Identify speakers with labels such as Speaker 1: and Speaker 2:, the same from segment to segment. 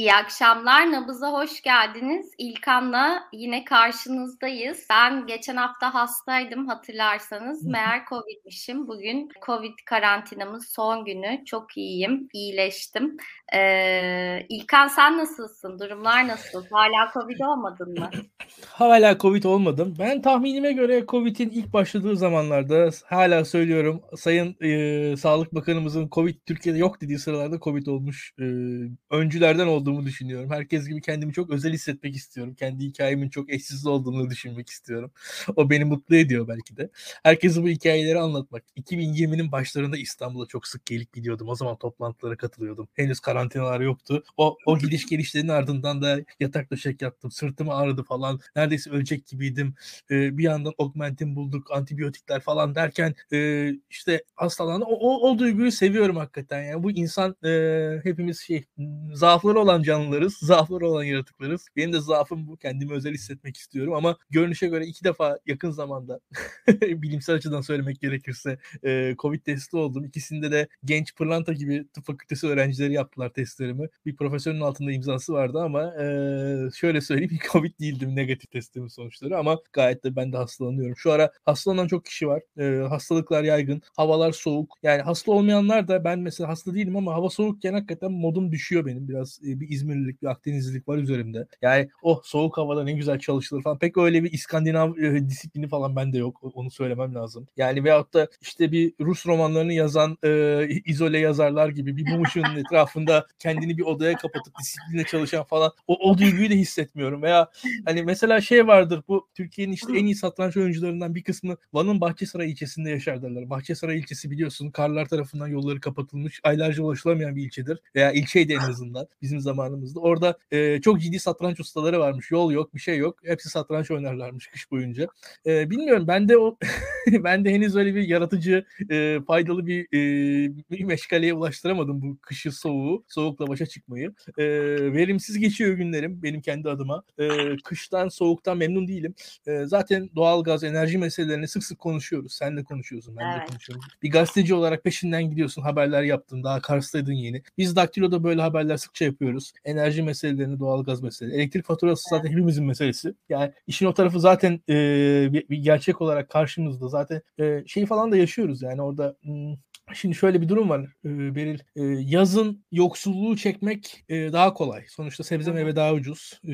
Speaker 1: İyi akşamlar. Nabız'a hoş geldiniz. İlkan'la yine karşınızdayız. Ben geçen hafta hastaydım hatırlarsanız. Meğer Covid'mişim. Bugün Covid karantinamız son günü. Çok iyiyim. İyileştim. Ee, İlkan sen nasılsın? Durumlar nasıl? Hala Covid olmadın mı?
Speaker 2: Hala Covid olmadım. Ben tahminime göre Covid'in ilk başladığı zamanlarda hala söylüyorum Sayın e, Sağlık Bakanımızın Covid Türkiye'de yok dediği sıralarda Covid olmuş e, öncülerden olduğumu düşünüyorum. Herkes gibi kendimi çok özel hissetmek istiyorum. Kendi hikayemin çok eşsiz olduğunu düşünmek istiyorum. O beni mutlu ediyor belki de. Herkese bu hikayeleri anlatmak. 2020'nin başlarında İstanbul'a çok sık gelip gidiyordum. O zaman toplantılara katılıyordum. Henüz karantinalar yoktu. O, o gidiş gelişlerin ardından da yatak döşek yattım. Sırtım ağrıdı falan. Neredeyse ölecek gibiydim. Ee, bir yandan augmentin bulduk, antibiyotikler falan derken e, işte hastalandı. O, o, o duyguyu seviyorum hakikaten. Yani bu insan e, hepimiz şey zaafları olan canlılarız. Zaafları olan yaratıklarız. Benim de zaafım bu. Kendimi özel hissetmek istiyorum ama görünüşe göre iki defa yakın zamanda bilimsel açıdan söylemek gerekirse e, Covid testi oldum. İkisinde de genç pırlanta gibi tıp fakültesi öğrencileri yaptılar testlerimi. Bir profesörün altında imzası vardı ama e, şöyle söyleyeyim Covid değildim negatif testimin sonuçları ama gayet de ben de hastalanıyorum. Şu ara hastalanan çok kişi var. E, hastalıklar yaygın. Havalar soğuk. Yani hasta olmayanlar da ben mesela hasta değilim ama hava soğukken hakikaten modum düşüyor benim. Biraz e, bir İzmirlilik, bir Akdenizlilik var üzerimde. Yani oh soğuk havada ne güzel çalışılır falan. Pek öyle bir İskandinav e, disiplini falan bende yok. Onu söylemem lazım. Yani veyahut da işte bir Rus romanlarını yazan e, izole yazarlar gibi bir mum ışığının etrafında kendini bir odaya kapatıp disipline çalışan falan o, o duyguyu da hissetmiyorum. Veya hani mesela şey vardır bu Türkiye'nin işte en iyi satranç oyuncularından bir kısmı Van'ın Bahçesaray ilçesinde yaşar derler. Bahçesaray ilçesi biliyorsun karlar tarafından yolları kapatılmış aylarca ulaşılamayan bir ilçedir. Veya ilçeydi en azından bizim zamanımızda. Orada e, çok ciddi satranç ustaları varmış. Yol yok, bir şey yok. Hepsi satranç oynarlarmış kış boyunca. E, bilmiyorum ben de o ben de henüz öyle bir yaratıcı, e, faydalı bir, e, bir meşgaleye ulaştıramadım bu kışı soğuğu, soğukla başa çıkmayı. E, verimsiz geçiyor günlerim benim kendi adıma. E, kıştan, soğuktan memnun değilim. E, zaten doğal gaz, enerji meselelerini sık sık konuşuyoruz. Sen de konuşuyorsun, ben evet. de konuşuyorum. Bir gazeteci olarak peşinden gidiyorsun, haberler yaptın. Daha Kars'taydın yeni. Biz Daktilo'da böyle haberler sıkça yapıyoruz. Enerji meselelerini, doğal gaz meseleleri. Elektrik faturası zaten hepimizin meselesi. Yani işin o tarafı zaten e, bir, bir gerçek olarak karşımızda. Zaten e, şey falan da yaşıyoruz yani orada hmm, Şimdi şöyle bir durum var e, Beril. E, yazın yoksulluğu çekmek e, daha kolay. Sonuçta sebze meyve daha ucuz. E,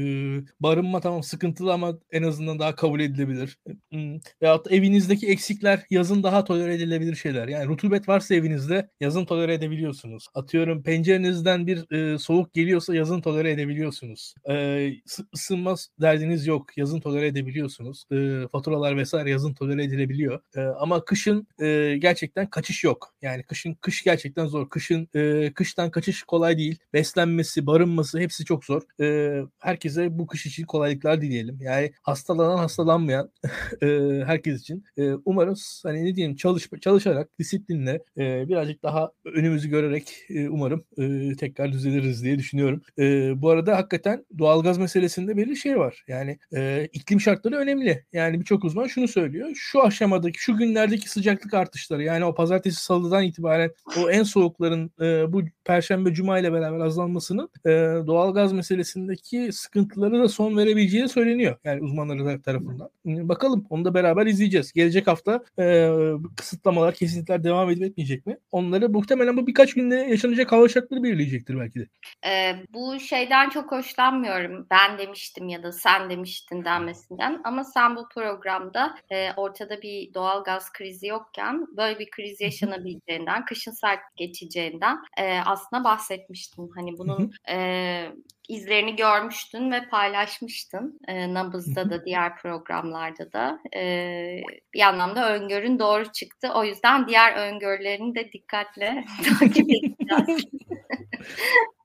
Speaker 2: barınma tamam sıkıntılı ama en azından daha kabul edilebilir. E, veyahut da evinizdeki eksikler yazın daha tolere edilebilir şeyler. Yani rutubet varsa evinizde yazın tolere edebiliyorsunuz. Atıyorum pencerenizden bir e, soğuk geliyorsa yazın tolere edebiliyorsunuz. E, ısınma derdiniz yok. Yazın tolere edebiliyorsunuz. E, faturalar vesaire yazın tolere edilebiliyor. E, ama kışın e, gerçekten kaçış yok. Yani kışın kış gerçekten zor. Kışın e, kıştan kaçış kolay değil. Beslenmesi, barınması hepsi çok zor. E, herkese bu kış için kolaylıklar dileyelim. Yani hastalanan, hastalanmayan e, herkes için. E, umarız hani ne diyeyim çalış çalışarak, disiplinle e, birazcık daha önümüzü görerek e, umarım e, tekrar düzeliriz diye düşünüyorum. E, bu arada hakikaten doğalgaz meselesinde belli şey var. Yani e, iklim şartları önemli. Yani birçok uzman şunu söylüyor. Şu aşamadaki, şu günlerdeki sıcaklık artışları yani o pazartesi salıdan haftadan itibaren o en soğukların e, bu Perşembe Cuma ile beraber azalmasının e, doğalgaz meselesindeki sıkıntıları da son verebileceği söyleniyor. Yani uzmanları tarafından. Bakalım onu da beraber izleyeceğiz. Gelecek hafta e, kısıtlamalar, kesintiler devam edip etmeyecek mi? Onları muhtemelen bu birkaç günde yaşanacak hava şartları belirleyecektir belki de.
Speaker 1: E, bu şeyden çok hoşlanmıyorum. Ben demiştim ya da sen demiştin denmesinden. Ama sen bu programda e, ortada bir doğalgaz krizi yokken böyle bir kriz yaşanabileceğini geçeceğinden, kışın sert geçeceğinden e, aslında bahsetmiştim. Hani bunun e, izlerini görmüştün ve paylaşmıştın. E, Nabız'da da diğer programlarda da. E, bir anlamda öngörün doğru çıktı. O yüzden diğer öngörülerini de dikkatle takip edeceğiz.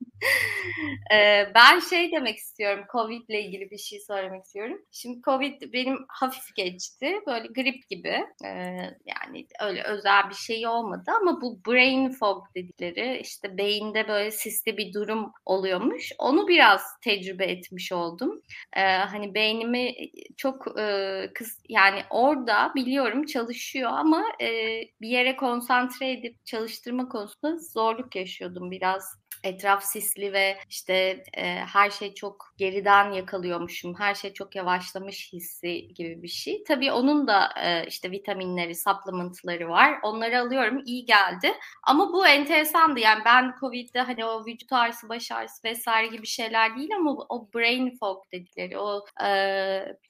Speaker 1: ben şey demek istiyorum. Covid ile ilgili bir şey söylemek istiyorum. Şimdi Covid benim hafif geçti. Böyle grip gibi. yani öyle özel bir şey olmadı ama bu brain fog dedikleri işte beyinde böyle sisli bir durum oluyormuş. Onu biraz tecrübe etmiş oldum. hani beynimi çok kız yani orada biliyorum çalışıyor ama bir yere konsantre edip çalıştırma konusunda zorluk yaşıyordum biraz etraf sis stresli ve işte e, her şey çok geriden yakalıyormuşum, her şey çok yavaşlamış hissi gibi bir şey. Tabii onun da e, işte vitaminleri, supplementları var. Onları alıyorum, iyi geldi. Ama bu enteresandı. Yani ben Covid'de hani o vücut ağrısı, baş ağrısı vesaire gibi şeyler değil ama o brain fog dedikleri, o e,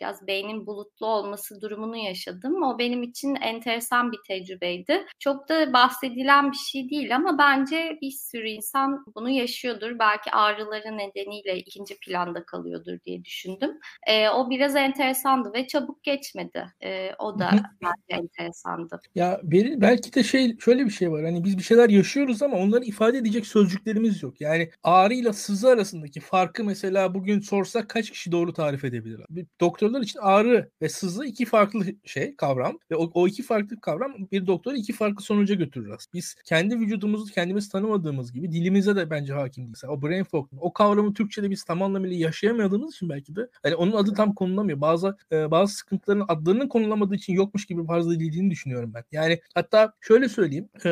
Speaker 1: biraz beynin bulutlu olması durumunu yaşadım. O benim için enteresan bir tecrübeydi. Çok da bahsedilen bir şey değil ama bence bir sürü insan bunu yaşıyordur. Belki ağrıları nedeniyle ikinci planda kalıyordur diye düşündüm. E, o biraz enteresandı ve çabuk geçmedi. E, o da bence enteresandı.
Speaker 2: Ya belki de şey şöyle bir şey var. Hani biz bir şeyler yaşıyoruz ama onları ifade edecek sözcüklerimiz yok. Yani ağrıyla sızı arasındaki farkı mesela bugün sorsak kaç kişi doğru tarif edebilir? Doktorlar için ağrı ve sızı iki farklı şey kavram ve o, o iki farklı kavram bir doktoru iki farklı sonuca götürür. Biz kendi vücudumuzu kendimiz tanımadığımız gibi dilimize de bence hakim değiliz. O brain fog, o kavramı Türkçe'de biz tam anlamıyla yaşayamadığımız için belki de hani onun adı tam konulamıyor. Bazı e, bazı sıkıntıların adlarının konulamadığı için yokmuş gibi fazla edildiğini düşünüyorum ben. Yani hatta şöyle söyleyeyim. E,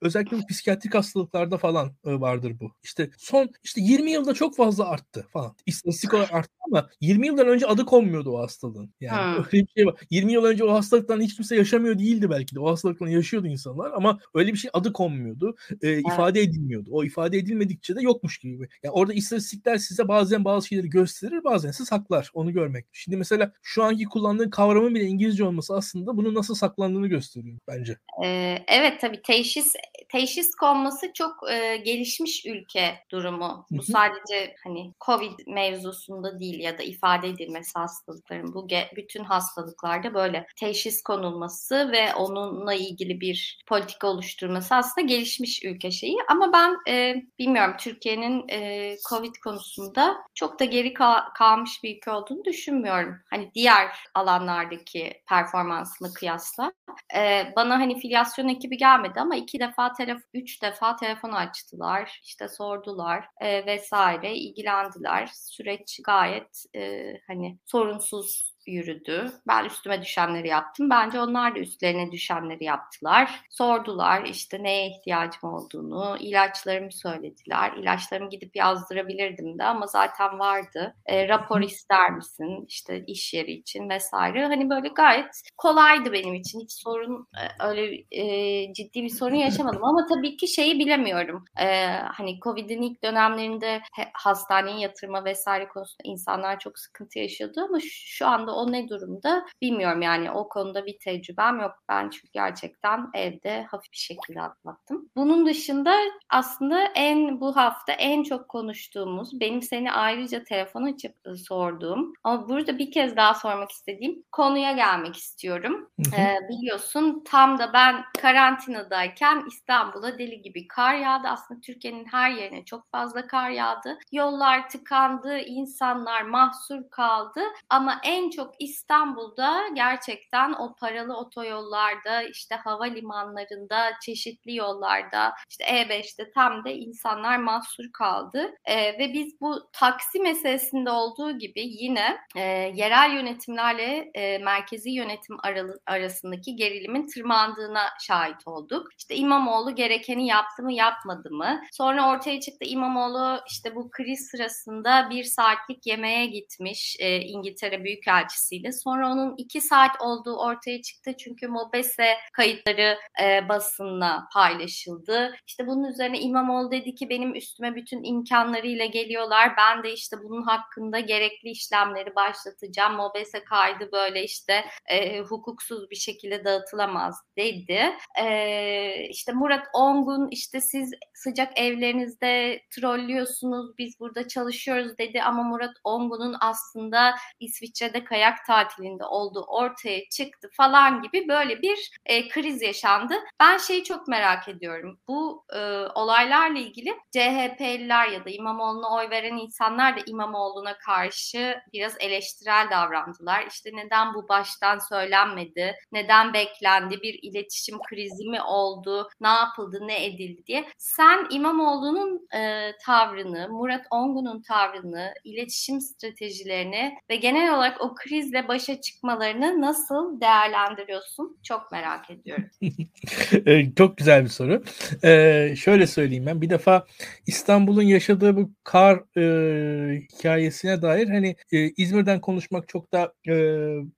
Speaker 2: özellikle psikiyatrik hastalıklarda falan e, vardır bu. İşte son işte 20 yılda çok fazla arttı falan. İstatistik olarak arttı ama 20 yıldan önce adı konmuyordu o hastalığın. Yani ha. öyle bir şey var. 20 yıl önce o hastalıktan hiç kimse yaşamıyor değildi belki de. O hastalıktan yaşıyordu insanlar ama öyle bir şey adı konmuyordu. E, ifade edilmiyordu. O ifade edilmedikçe de yokmuş gibi. Yani orada istatistikler size bazen bazı şeyleri gösterir, bazen size saklar. Onu görmek. Şimdi mesela şu anki kullandığın kavramın bile İngilizce olması aslında bunun nasıl saklandığını gösteriyor bence.
Speaker 1: Ee, evet tabii teşhis teşhis konması çok e, gelişmiş ülke durumu. Bu sadece hani Covid mevzusunda değil ya da ifade edilmesi hastalıkların bu bütün hastalıklarda böyle teşhis konulması ve onunla ilgili bir politika oluşturması aslında gelişmiş ülke şeyi. Ama ben e, bilmiyorum Türkiye'nin e, Covid konusunda çok da geri kal- kalmış bir ülke olduğunu düşünmüyorum. Hani diğer alanlardaki performansını kıyasla. E, bana hani filyasyon ekibi gelmedi ama iki defa telefon, üç defa telefon açtılar. işte sordular e, vesaire ilgilendiler. Süreç gayet e, hani sorunsuz yürüdü. Ben üstüme düşenleri yaptım. Bence onlar da üstlerine düşenleri yaptılar. Sordular işte neye ihtiyacım olduğunu, ilaçlarımı söylediler. İlaçlarımı gidip yazdırabilirdim de ama zaten vardı. E, rapor ister misin? İşte iş yeri için vesaire. Hani böyle gayet kolaydı benim için. Hiç sorun e, öyle e, ciddi bir sorun yaşamadım ama tabii ki şeyi bilemiyorum. E, hani Covid'in ilk dönemlerinde hastaneye yatırma vesaire konusunda insanlar çok sıkıntı yaşıyordu ama şu anda o ne durumda bilmiyorum yani o konuda bir tecrübem yok. Ben çünkü gerçekten evde hafif bir şekilde atlattım. Bunun dışında aslında en bu hafta en çok konuştuğumuz benim seni ayrıca telefon açıp ıı, sorduğum ama burada bir kez daha sormak istediğim konuya gelmek istiyorum. Ee, biliyorsun tam da ben karantinadayken İstanbul'a deli gibi kar yağdı. Aslında Türkiye'nin her yerine çok fazla kar yağdı. Yollar tıkandı, insanlar mahsur kaldı ama en çok çok İstanbul'da gerçekten o paralı otoyollarda işte havalimanlarında çeşitli yollarda işte E5'te tam da insanlar mahsur kaldı. E, ve biz bu taksi meselesinde olduğu gibi yine e, yerel yönetimlerle e, merkezi yönetim aralı, arasındaki gerilimin tırmandığına şahit olduk. İşte İmamoğlu gerekeni yaptı mı yapmadı mı? Sonra ortaya çıktı İmamoğlu işte bu kriz sırasında bir saatlik yemeğe gitmiş e, İngiltere Büyükelçisi etkisiyle. Sonra onun iki saat olduğu ortaya çıktı çünkü Mobese kayıtları e, basınla paylaşıldı. İşte bunun üzerine İmamoğlu dedi ki benim üstüme bütün imkanlarıyla geliyorlar. Ben de işte bunun hakkında gerekli işlemleri başlatacağım. Mobese kaydı böyle işte e, hukuksuz bir şekilde dağıtılamaz dedi. E, işte Murat Ongun işte siz sıcak evlerinizde trollüyorsunuz biz burada çalışıyoruz dedi ama Murat Ongun'un aslında İsviçre'de kayak kayak tatilinde olduğu ortaya çıktı falan gibi böyle bir e, kriz yaşandı. Ben şeyi çok merak ediyorum. Bu e, olaylarla ilgili CHP'liler ya da İmamoğlu'na oy veren insanlar da İmamoğlu'na karşı biraz eleştirel davrandılar. İşte neden bu baştan söylenmedi? Neden beklendi? Bir iletişim krizi mi oldu? Ne yapıldı? Ne edildi diye. Sen İmamoğlu'nun e, tavrını, Murat Ongun'un tavrını, iletişim stratejilerini ve genel olarak o krizle başa çıkmalarını nasıl değerlendiriyorsun? Çok merak ediyorum.
Speaker 2: Çok güzel bir soru. Ee, şöyle söyleyeyim ben. Bir defa İstanbul'un yaşadığı bu kar e, hikayesine dair hani e, İzmir'den konuşmak çok da e,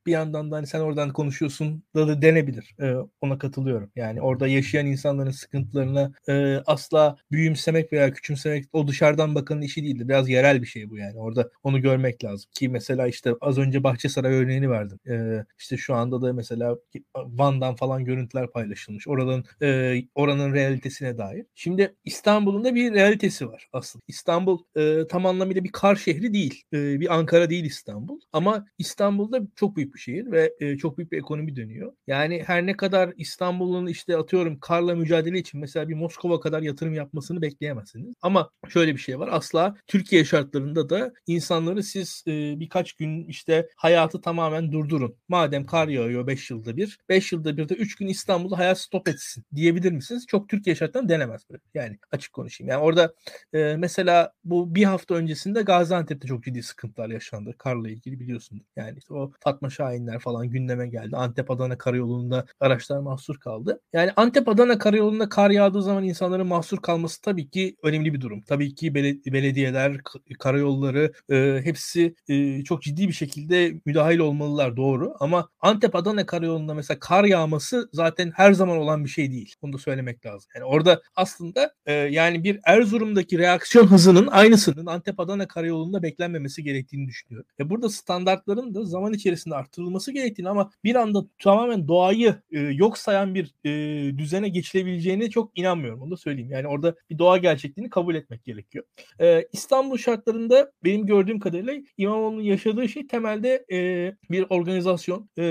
Speaker 2: bir yandan da hani sen oradan konuşuyorsun da, da denebilir. E, ona katılıyorum. Yani orada yaşayan insanların sıkıntılarına e, asla büyümsemek veya küçümsemek o dışarıdan bakanın işi değildir. Biraz yerel bir şey bu yani. Orada onu görmek lazım. Ki mesela işte az önce Bahçesaray örneğini verdim. E, işte şu anda da mesela Van'dan falan görüntüler paylaşılmış. Oradan e, oranın realitesine dair. Şimdi İstanbul'un da bir realitesi var aslında. İstanbul e, tam anlamıyla bir kar şehri değil. E, bir Ankara değil İstanbul. Ama İstanbul'da çok büyük bir şehir ve e, çok büyük bir ekonomi dönüyor. Yani her ne kadar İstanbul'un işte atıyorum karla mücadele için mesela bir Moskova kadar yatırım yapmasını bekleyemezsiniz. Ama şöyle bir şey var. Asla Türkiye şartlarında da insanları siz e, birkaç gün işte hayatı tamamen durdurun. Madem kar yağıyor 5 yılda bir, 5 yılda bir de 3 gün İstanbul'da hayat stop etsin diyebilir misiniz? Çok Türkiye şartlarında denemez böyle. Yani açık konuşayım. Yani orada e, mesela bu bir hafta öncesinde Gaziantep'te çok ciddi sıkıntılar yaşandı. Karla ilgili biliyorsunuz. Yani işte o Fatma Şahinler falan gündeme geldi. Antep Adana karayolunda araçlar mahsur kaldı. Yani Antep Adana karayolunda kar yağdığı zaman insanların mahsur kalması tabii ki önemli bir durum. Tabii ki belediyeler, karayolları e, hepsi e, çok ciddi bir şekilde müdahil olmalılar doğru. Ama Antep Adana karayolunda mesela kar yağması zaten her zaman olan bir şey değil. Bunu da söylemek lazım. Yani orada aslında e, yani bir Erzurum'daki reaksiyon hızının aynısının Antep Adana karayolunda beklenmemesi gerektiğini düşünüyorum. E burada standartların da zaman içerisinde arttırılması gerektiğini ama bir anda tamamen doğayı e, yok sayan bir e, düzene geçilebileceğine çok inanmıyorum. Onu da söyleyeyim. Yani orada bir doğa gerçekliğini kabul etmek gerekiyor. E, İstanbul şartlarında benim gördüğüm kadarıyla İmamoğlu'nun yaşadığı şey temelde e, bir organizasyon e,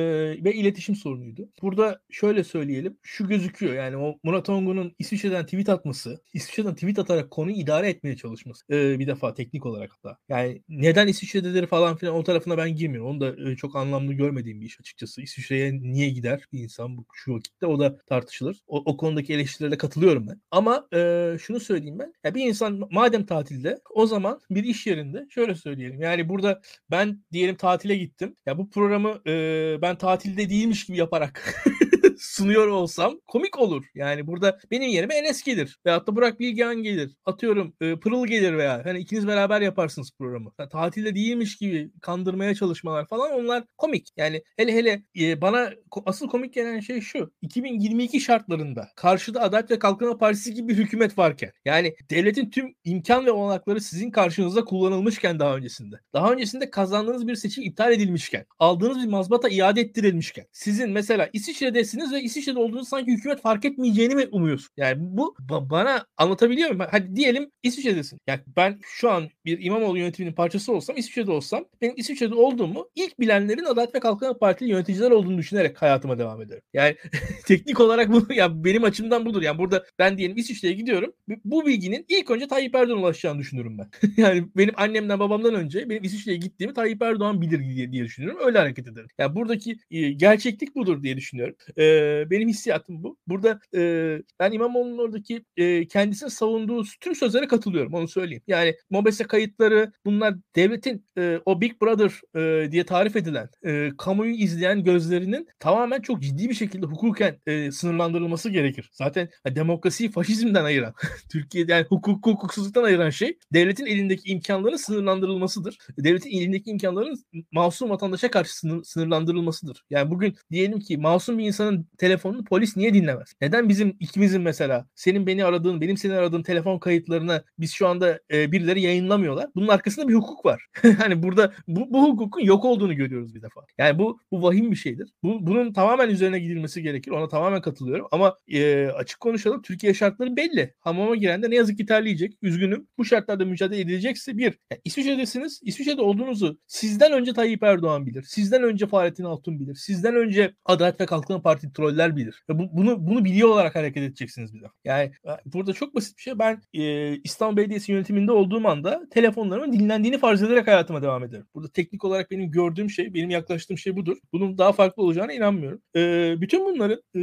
Speaker 2: ve iletişim sorunuydu. Burada şöyle söyleyelim. Şu gözüküyor yani o Murat Ongun'un İsviçre'den tweet atması, İsviçre'den tweet atarak konuyu idare etmeye çalışması. E, bir defa teknik olarak hatta. Yani neden İsviçre'dedir falan filan o tarafına ben girmiyorum. Onu da e, çok anlamlı görmediğim bir iş açıkçası. İsviçre'ye niye gider bir insan bu şu vakitte o da tartışılır. O, o konudaki eleştirilere katılıyorum ben. Ama e, şunu söyleyeyim ben. Ya bir insan madem tatilde o zaman bir iş yerinde şöyle söyleyelim. Yani burada ben diyelim tatile gittim. Ya bu programı e, ben tatilde değilmiş gibi yaparak sunuyor olsam komik olur. Yani burada benim yerime Enes gelir. Veyahut da Burak Bilgehan gelir. Atıyorum e, Pırıl gelir veya hani ikiniz beraber yaparsınız programı. Yani tatilde değilmiş gibi kandırmaya çalışmalar falan onlar komik. Yani hele hele e, bana asıl komik gelen şey şu. 2022 şartlarında karşıda Adalet ve Kalkınma Partisi gibi bir hükümet varken yani devletin tüm imkan ve olanakları sizin karşınızda kullanılmışken daha öncesinde. Daha öncesinde kazandığınız bir seçim iptal edilmişken, aldığınız bir mazbata iade ettirilmişken, sizin mesela İsviçre'desiniz ve İsviçre'de olduğunuzu sanki hükümet fark etmeyeceğini mi umuyorsun? Yani bu ba- bana anlatabiliyor muyum? Hadi diyelim İsviçre'desin. Yani ben şu an bir İmamoğlu yönetiminin parçası olsam, İsviçre'de olsam, benim İsviçre'de olduğumu ilk bilenlerin Adalet ve Kalkınma Partili yöneticiler olduğunu düşünerek hayatıma devam ederim. Yani teknik olarak bu ya benim açımdan budur. Yani burada ben diyelim İsviçre'ye gidiyorum. Bu bilginin ilk önce Tayyip Erdoğan ulaşacağını düşünürüm ben. yani benim annemden babamdan önce benim İsviçre'ye gittiğimi Tayyip Erdoğan bilir diye, diye düşünüyorum. Öyle hareket ederim. Yani buradaki e, gerçeklik budur diye düşünüyorum. E, benim hissiyatım bu. Burada e, ben İmamoğlu'nun oradaki e, kendisini savunduğu tüm sözlere katılıyorum. Onu söyleyeyim. Yani MOBESE kayıtları bunlar devletin e, o Big Brother e, diye tarif edilen e, kamuyu izleyen gözlerinin tamamen çok ciddi bir şekilde hukuken e, sınırlandırılması gerekir. Zaten ha, demokrasiyi faşizmden ayıran, Türkiye'de yani hukuk hukuksuzluktan ayıran şey devletin elindeki imkanların sınırlandırılmasıdır. Devletin elindeki imkanların masum vatandaşa karşı sınırlandırılmasıdır. Yani bugün diyelim ki masum bir insanın telefonunu polis niye dinlemez? Neden bizim ikimizin mesela senin beni aradığın, benim seni aradığım telefon kayıtlarını biz şu anda e, birileri yayınlamıyorlar? Bunun arkasında bir hukuk var. hani burada bu, bu hukukun yok olduğunu görüyoruz bir defa. Yani bu bu vahim bir şeydir. Bu, bunun tamamen üzerine gidilmesi gerekir. Ona tamamen katılıyorum. Ama e, açık konuşalım Türkiye şartları belli. Hamama giren de ne yazık ki terleyecek. Üzgünüm. Bu şartlarda mücadele edilecekse bir, yani İsviçre'desiniz. İsviçre'de olduğunuzu sizden önce Tayyip Erdoğan bilir. Sizden önce Fahrettin Altun bilir. Sizden önce Adalet ve Kalkınma Partisi troller bilir. Ve bu, bunu bunu biliyor olarak hareket edeceksiniz bir de. Yani burada çok basit bir şey. Ben e, İstanbul Belediyesi yönetiminde olduğum anda telefonlarımın dinlendiğini farz ederek hayatıma devam ederim. Burada teknik olarak benim gördüğüm şey, benim yaklaştığım şey budur. Bunun daha farklı olacağına inanmıyorum. E, bütün bunların e,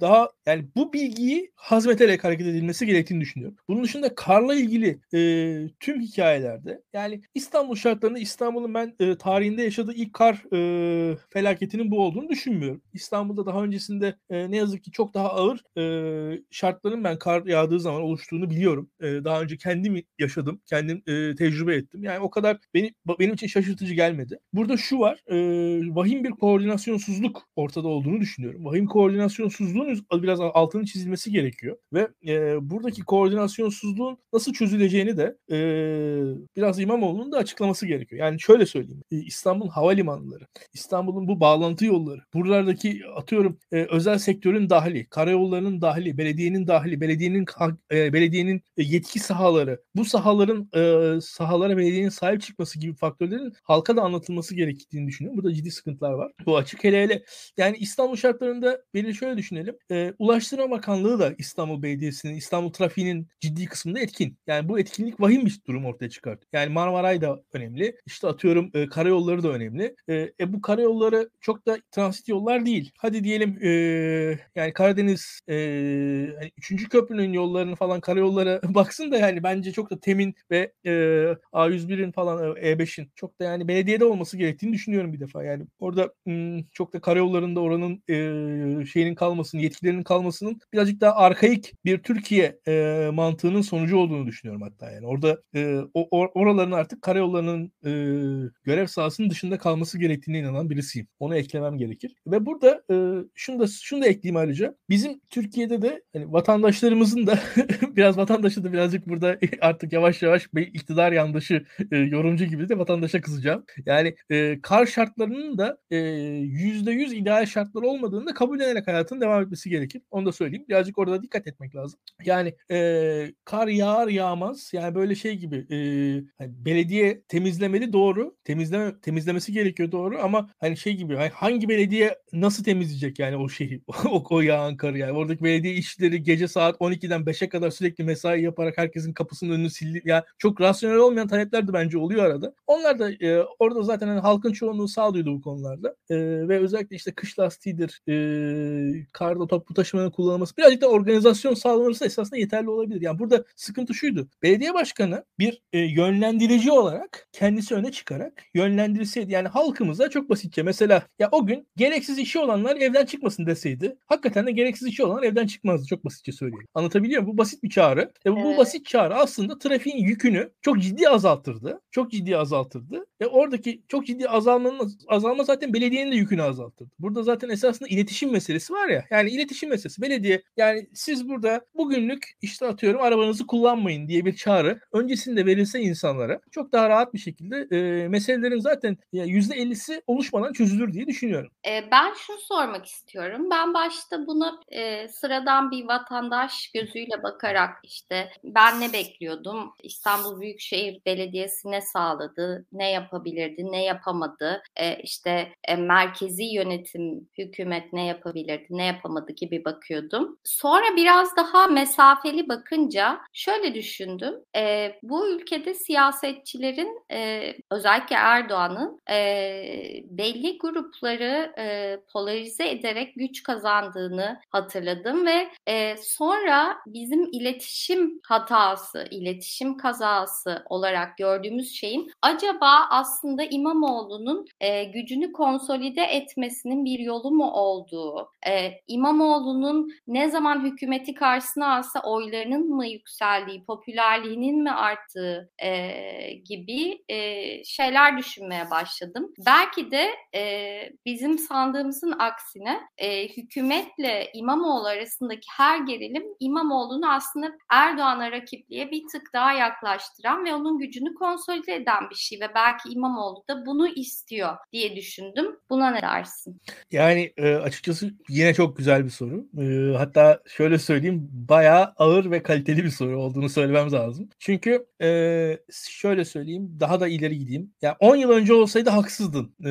Speaker 2: daha yani bu bilgiyi hazmeterek hareket edilmesi gerektiğini düşünüyorum. Bunun dışında karla ilgili e, tüm hikayelerde yani İstanbul şartlarında İstanbul'un ben e, tarihinde yaşadığı ilk kar e, felaketinin bu olduğunu düşünmüyorum. İstanbul'da daha öncesinde e, ne yazık ki çok daha ağır e, şartların ben kar yağdığı zaman oluştuğunu biliyorum. E, daha önce kendim yaşadım, kendim e, tecrübe ettim. Yani o kadar beni benim için şaşırtıcı gelmedi. Burada şu var, e, vahim bir koordinasyonsuzluk ortada olduğunu düşünüyorum. Vahim koordinasyonsuzluğun biraz altının çizilmesi gerekiyor ve e, buradaki koordinasyonsuzluğun nasıl çözüleceğini de e, biraz İmamoğlu'nun da açıklaması gerekiyor. Yani şöyle söyleyeyim. İstanbul havalimanları, İstanbul'un bu bağlantı yolları, buralardaki atıyorum e, özel sektörün dahili, karayollarının dahili, belediyenin dahili, belediyenin e, belediyenin yetki sahaları, bu sahaların e, sahalara belediyenin sahip çıkması gibi faktörlerin halka da anlatılması gerektiğini düşünüyorum. Burada ciddi sıkıntılar var. Bu açık hele hele yani İstanbul şartlarında beni şöyle düşünelim. E, Ulaştırma Bakanlığı da İstanbul Belediyesi'nin, İstanbul trafiğinin ciddi kısmında etkin. Yani bu etkinlik vahim bir durum ortaya çıkartıyor. Yani Marmaray da önemli. İşte atıyorum e, karayolları da önemli. E, e, bu karayolları çok da transit yollar değil. Hadi diyelim e, yani Karadeniz e, yani 3. köprünün yollarını falan karayollara baksın da yani bence çok da temin ve e, A101'in falan E5'in çok da yani belediyede olması gerektiğini düşünüyorum bir defa. Yani orada m, çok da karayollarında oranın e, şeyinin kalmasının, yetkilerinin kalmasının birazcık daha arkaik bir Türkiye e, mantığının sonucu olduğunu düşünüyorum hatta yani. Orada e, o, oraların artık karayollarının e, görev sahasının dışında kalması gerektiğine inanan birisiyim. Onu eklemem gerekir. Ve burada e, şunu da şunu da ekleyeyim ayrıca. Bizim Türkiye'de de hani vatandaşlarımızın da biraz vatandaşı da birazcık burada artık yavaş yavaş bir iktidar yandaşı e, yorumcu gibi de vatandaşa kızacağım. Yani e, kar şartlarının da yüzde yüz ideal şartlar olmadığını da kabul ederek hayatın devam etmesi gerekir. Onu da söyleyeyim. Birazcık orada dikkat etmek lazım. Yani e, kar yağar yağmaz. Yani böyle şey gibi e, hani belediye temizlemeli doğru. Temizleme temizlemesi gerekiyor doğru ama hani şey gibi hani hangi belediye nasıl temizleyecek yani o şeyi o, o yağan karı yani. Oradaki belediye işçileri gece saat 12'den 5'e kadar sürekli mesai yaparak herkesin kapısının önünü sildi. Ya çok rasyonel olmayan talepler de bence oluyor arada. Onlar da e, orada zaten hani halkın çoğunluğu sağlıyordu bu konularda. E, ve özellikle işte kış lastiğidir, e, karda toplu taşımanın kullanılması birazcık da organizasyon sağlanırsa esasında yeterli olabilir. Yani burada sıkıntı şuydu. Belediye başkanı bir e, yönlendirici olarak kendisi öne çıkarak yönlendirseydi. Yani halkımıza çok basitçe mesela ya o gün gereksiz işi olanlar evden çıkmasın deseydi hakikaten de gereksiz işi olanlar evden çıkmazdı. Çok basitçe söyleyeyim. Anlatabiliyor muyum? Bu basit bir çağrı. E, bu, evet. bu basit çağrı aslında trafiğin yükünü çok ciddi azaltırdı. Çok ciddi azaltırdı. Ve oradaki çok ciddi azalmanın azalma zaten belediyenin de yükünü azaltırdı. Burada zaten esasında iletişim meselesi var ya. Yani iletişim meselesi. Belediye yani siz burada bugünlük işte atıyorum arabanızı kullanmayın diye bir çağrı öncesinde verilse insanlara çok daha rahat bir şekilde e, meselelerin zaten %50'si oluşmadan çözülür diye düşünüyorum.
Speaker 1: E, ben şunu sormak istiyorum. Ben başta bunu e, sıradan bir vatandaş gözüyle bakarak işte ben ne bekliyordum? İstanbul Büyükşehir Belediyesi ne sağladı? Ne yapabilirdi? Ne yapamadı? E, işte e, merkezi yönetim, hükümet ne yapabilirdi? Ne yapamadı gibi bakıyordum. Sonra biraz daha mesafeli bakınca şöyle düşündüm. E, bu ülkede siyasetçilerin e, özellikle Erdoğan'ın e, belli grupları e, polarize ederek güç kazandığını hatırladım ve e, sonra bizim iletişim hatası, iletişim kazası olarak gördüğümüz şeyin acaba aslında İmamoğlu'nun e, gücünü konsolide etmesinin bir yolu mu olduğu, e, İmamoğlu'nun ne zaman hükümeti karşısına alsa oylarının mı yükseldiği, popülerliğinin mi arttığı e, gibi e, şeyler düşünmeye başladım. Belki de e, bizim sandığımızın aksine e, hükümetle İmamoğlu arasındaki her gerilim İmamoğlu'nu aslında Erdoğan'a rakipliğe bir tık daha yaklaştıran ve onun gücünü konsolide eden bir şey ve belki İmamoğlu da bunu istiyor diye düşündüm. Buna ne dersin?
Speaker 2: Yani e, açıkçası yine çok güzel bir soru. E, hatta şöyle söyleyeyim bayağı ağır ve kaliteli bir soru olduğunu söylemem lazım. Çünkü e, şöyle söyleyeyim daha da ileri gideyim. Ya yani 10 yıl önce olsaydı haksızdın. E,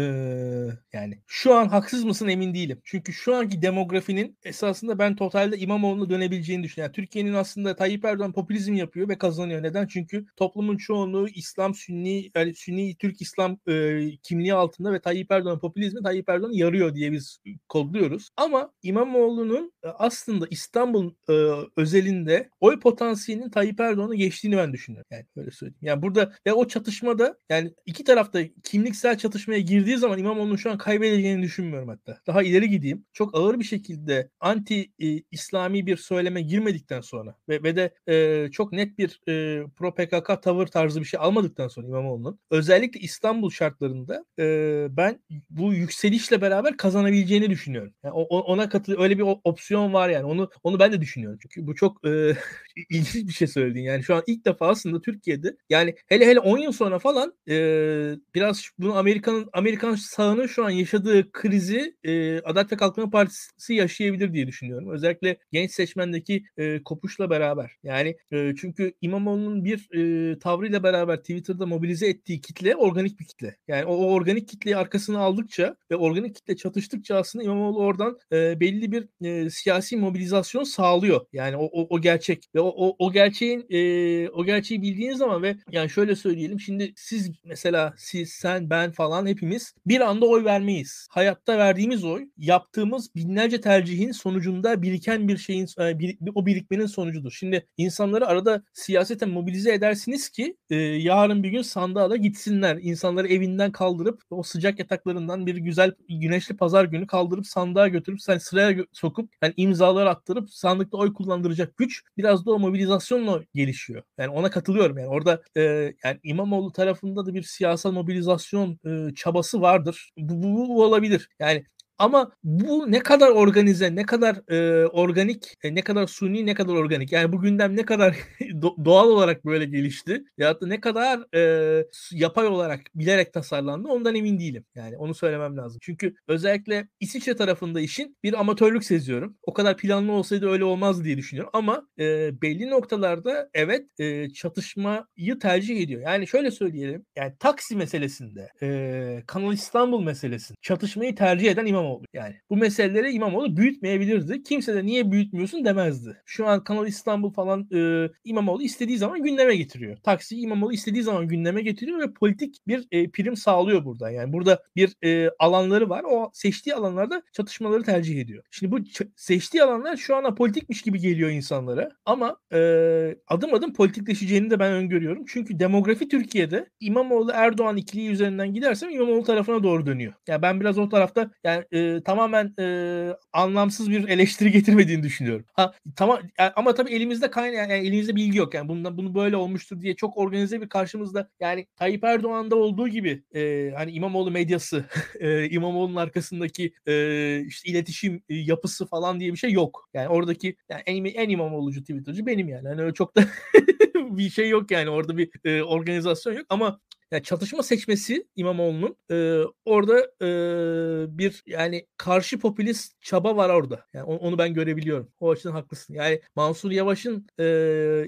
Speaker 2: yani şu an haksız mısın emin değilim. Çünkü şu anki demografinin esasında ben totalde İmamoğlu'na dönebileceğini düşünüyorum. Yani Türkiye'nin aslında Tayyip Erdoğan popülizm yapıyor ve kazanıyor. Neden? Çünkü toplumun çoğunluğu İslam, Sünni, yani Sünni Türk İslam e, kimliği altında ve Tayyip Erdoğan popülizmi Tayyip Erdoğan'ı yarıyor diye biz kodluyoruz. Ama İmamoğlu'nun e, aslında İstanbul e, özelinde oy potansiyelinin Tayyip Erdoğan'ı geçtiğini ben düşünüyorum. Yani böyle söyleyeyim. Yani burada ve o çatışmada yani iki tarafta kimliksel çatışmaya girdiği zaman İmamoğlu'nun şu an kaybedeceğini düşünmüyorum hatta. Daha ileri gideyim. Çok ağır bir şekilde anti e, İslami bir söyleme girmedikten sonra ve, ve de e, çok net bir e, pro PKK tavır tarzı bir şey almadıktan sonra İmamoğlu'nun özellikle İstanbul şartlarında e, ben bu yükselişle beraber kazanabileceğini düşünüyorum. Yani ona katıl öyle bir opsiyon var yani. Onu onu ben de düşünüyorum. Çünkü bu çok e, ilginç bir şey söyledin. Yani şu an ilk defa aslında Türkiye'de yani hele hele 10 yıl sonra falan e, biraz bunu Amerika'nın Amerikan sağının şu an yaşadığı krizi e, Adalet ve Kalkınma Partisi yaşayabilir diye düşünüyorum. Özellikle genç seçmendeki e, kopuşla beraber. Yani e, çünkü İmamoğlu'nun bir e, tavrıyla beraber Twitter'da mobilize ettiği kitle organik bir kitle. Yani o, o organik kitleyi arkasına aldıkça ve organik kitle çatıştıkça aslında İmamoğlu oradan e, belli bir e, siyasi mobilizasyon sağlıyor. Yani o, o, o gerçek ve o, o, o gerçeğin e, o gerçeği bildiğiniz zaman ve yani şöyle söyleyelim şimdi siz mesela siz sen ben falan hepimiz bir anda oy vermeyiz. Hayatta verdiğimiz oy yaptığımız binlerce tercihin sonucunda biriken bir şeyin e, bir, o birikmenin sonucudur. Şimdi insanları arada siyaseten mobilize edersiniz ki e, yarın bir gün sandığa da gitsinler. İnsanları evinden kaldırıp o sıcak yataklarından bir güzel güneşli pazar günü kaldırıp sandığa götürüp sen sıraya sokup yani imzalar attırıp sandıkta oy kullandıracak güç biraz da o mobilizasyonla gelişiyor. Yani ona katılıyorum yani orada e, yani İmamoğlu tarafında da bir siyasal mobilizasyon e, çabası vardır. Bu, bu, bu olabilir. Yani ama bu ne kadar organize, ne kadar e, organik, e, ne kadar suni, ne kadar organik. Yani bu gündem ne kadar doğal olarak böyle gelişti ya da ne kadar e, yapay olarak bilerek tasarlandı ondan emin değilim. Yani onu söylemem lazım. Çünkü özellikle İsviçre tarafında işin bir amatörlük seziyorum. O kadar planlı olsaydı öyle olmaz diye düşünüyorum. Ama e, belli noktalarda evet e, çatışmayı tercih ediyor. Yani şöyle söyleyelim. Yani taksi meselesinde, e, Kanal İstanbul meselesinde çatışmayı tercih eden İmamoğlu İmamoğlu. Yani bu meseleleri İmamoğlu büyütmeyebilirdi. Kimse de niye büyütmüyorsun demezdi. Şu an Kanal İstanbul falan e, İmamoğlu istediği zaman gündeme getiriyor. Taksi İmamoğlu istediği zaman gündeme getiriyor ve politik bir e, prim sağlıyor burada. Yani burada bir e, alanları var. O seçtiği alanlarda çatışmaları tercih ediyor. Şimdi bu seçtiği alanlar şu anda politikmiş gibi geliyor insanlara. Ama e, adım adım politikleşeceğini de ben öngörüyorum. Çünkü demografi Türkiye'de İmamoğlu Erdoğan ikiliği üzerinden gidersem İmamoğlu tarafına doğru dönüyor. Yani ben biraz o tarafta yani e, tamamen e, anlamsız bir eleştiri getirmediğini düşünüyorum. Ha tamam yani, ama tabii elimizde kaynağı yani elimizde bilgi yok yani bundan bunu böyle olmuştur diye çok organize bir karşımızda yani Tayyip Erdoğan'da olduğu gibi e, hani İmamoğlu medyası e, İmamoğlu'nun arkasındaki e, işte iletişim e, yapısı falan diye bir şey yok. Yani oradaki yani en, en İmamoğlu'cu Twitter'cı benim yani. Hani öyle çok da bir şey yok yani orada bir e, organizasyon yok ama yani çatışma seçmesi İmamoğlu'nun e, orada e, bir yani karşı popülist çaba var orada. Yani onu, onu ben görebiliyorum. O açıdan haklısın. Yani Mansur Yavaş'ın e,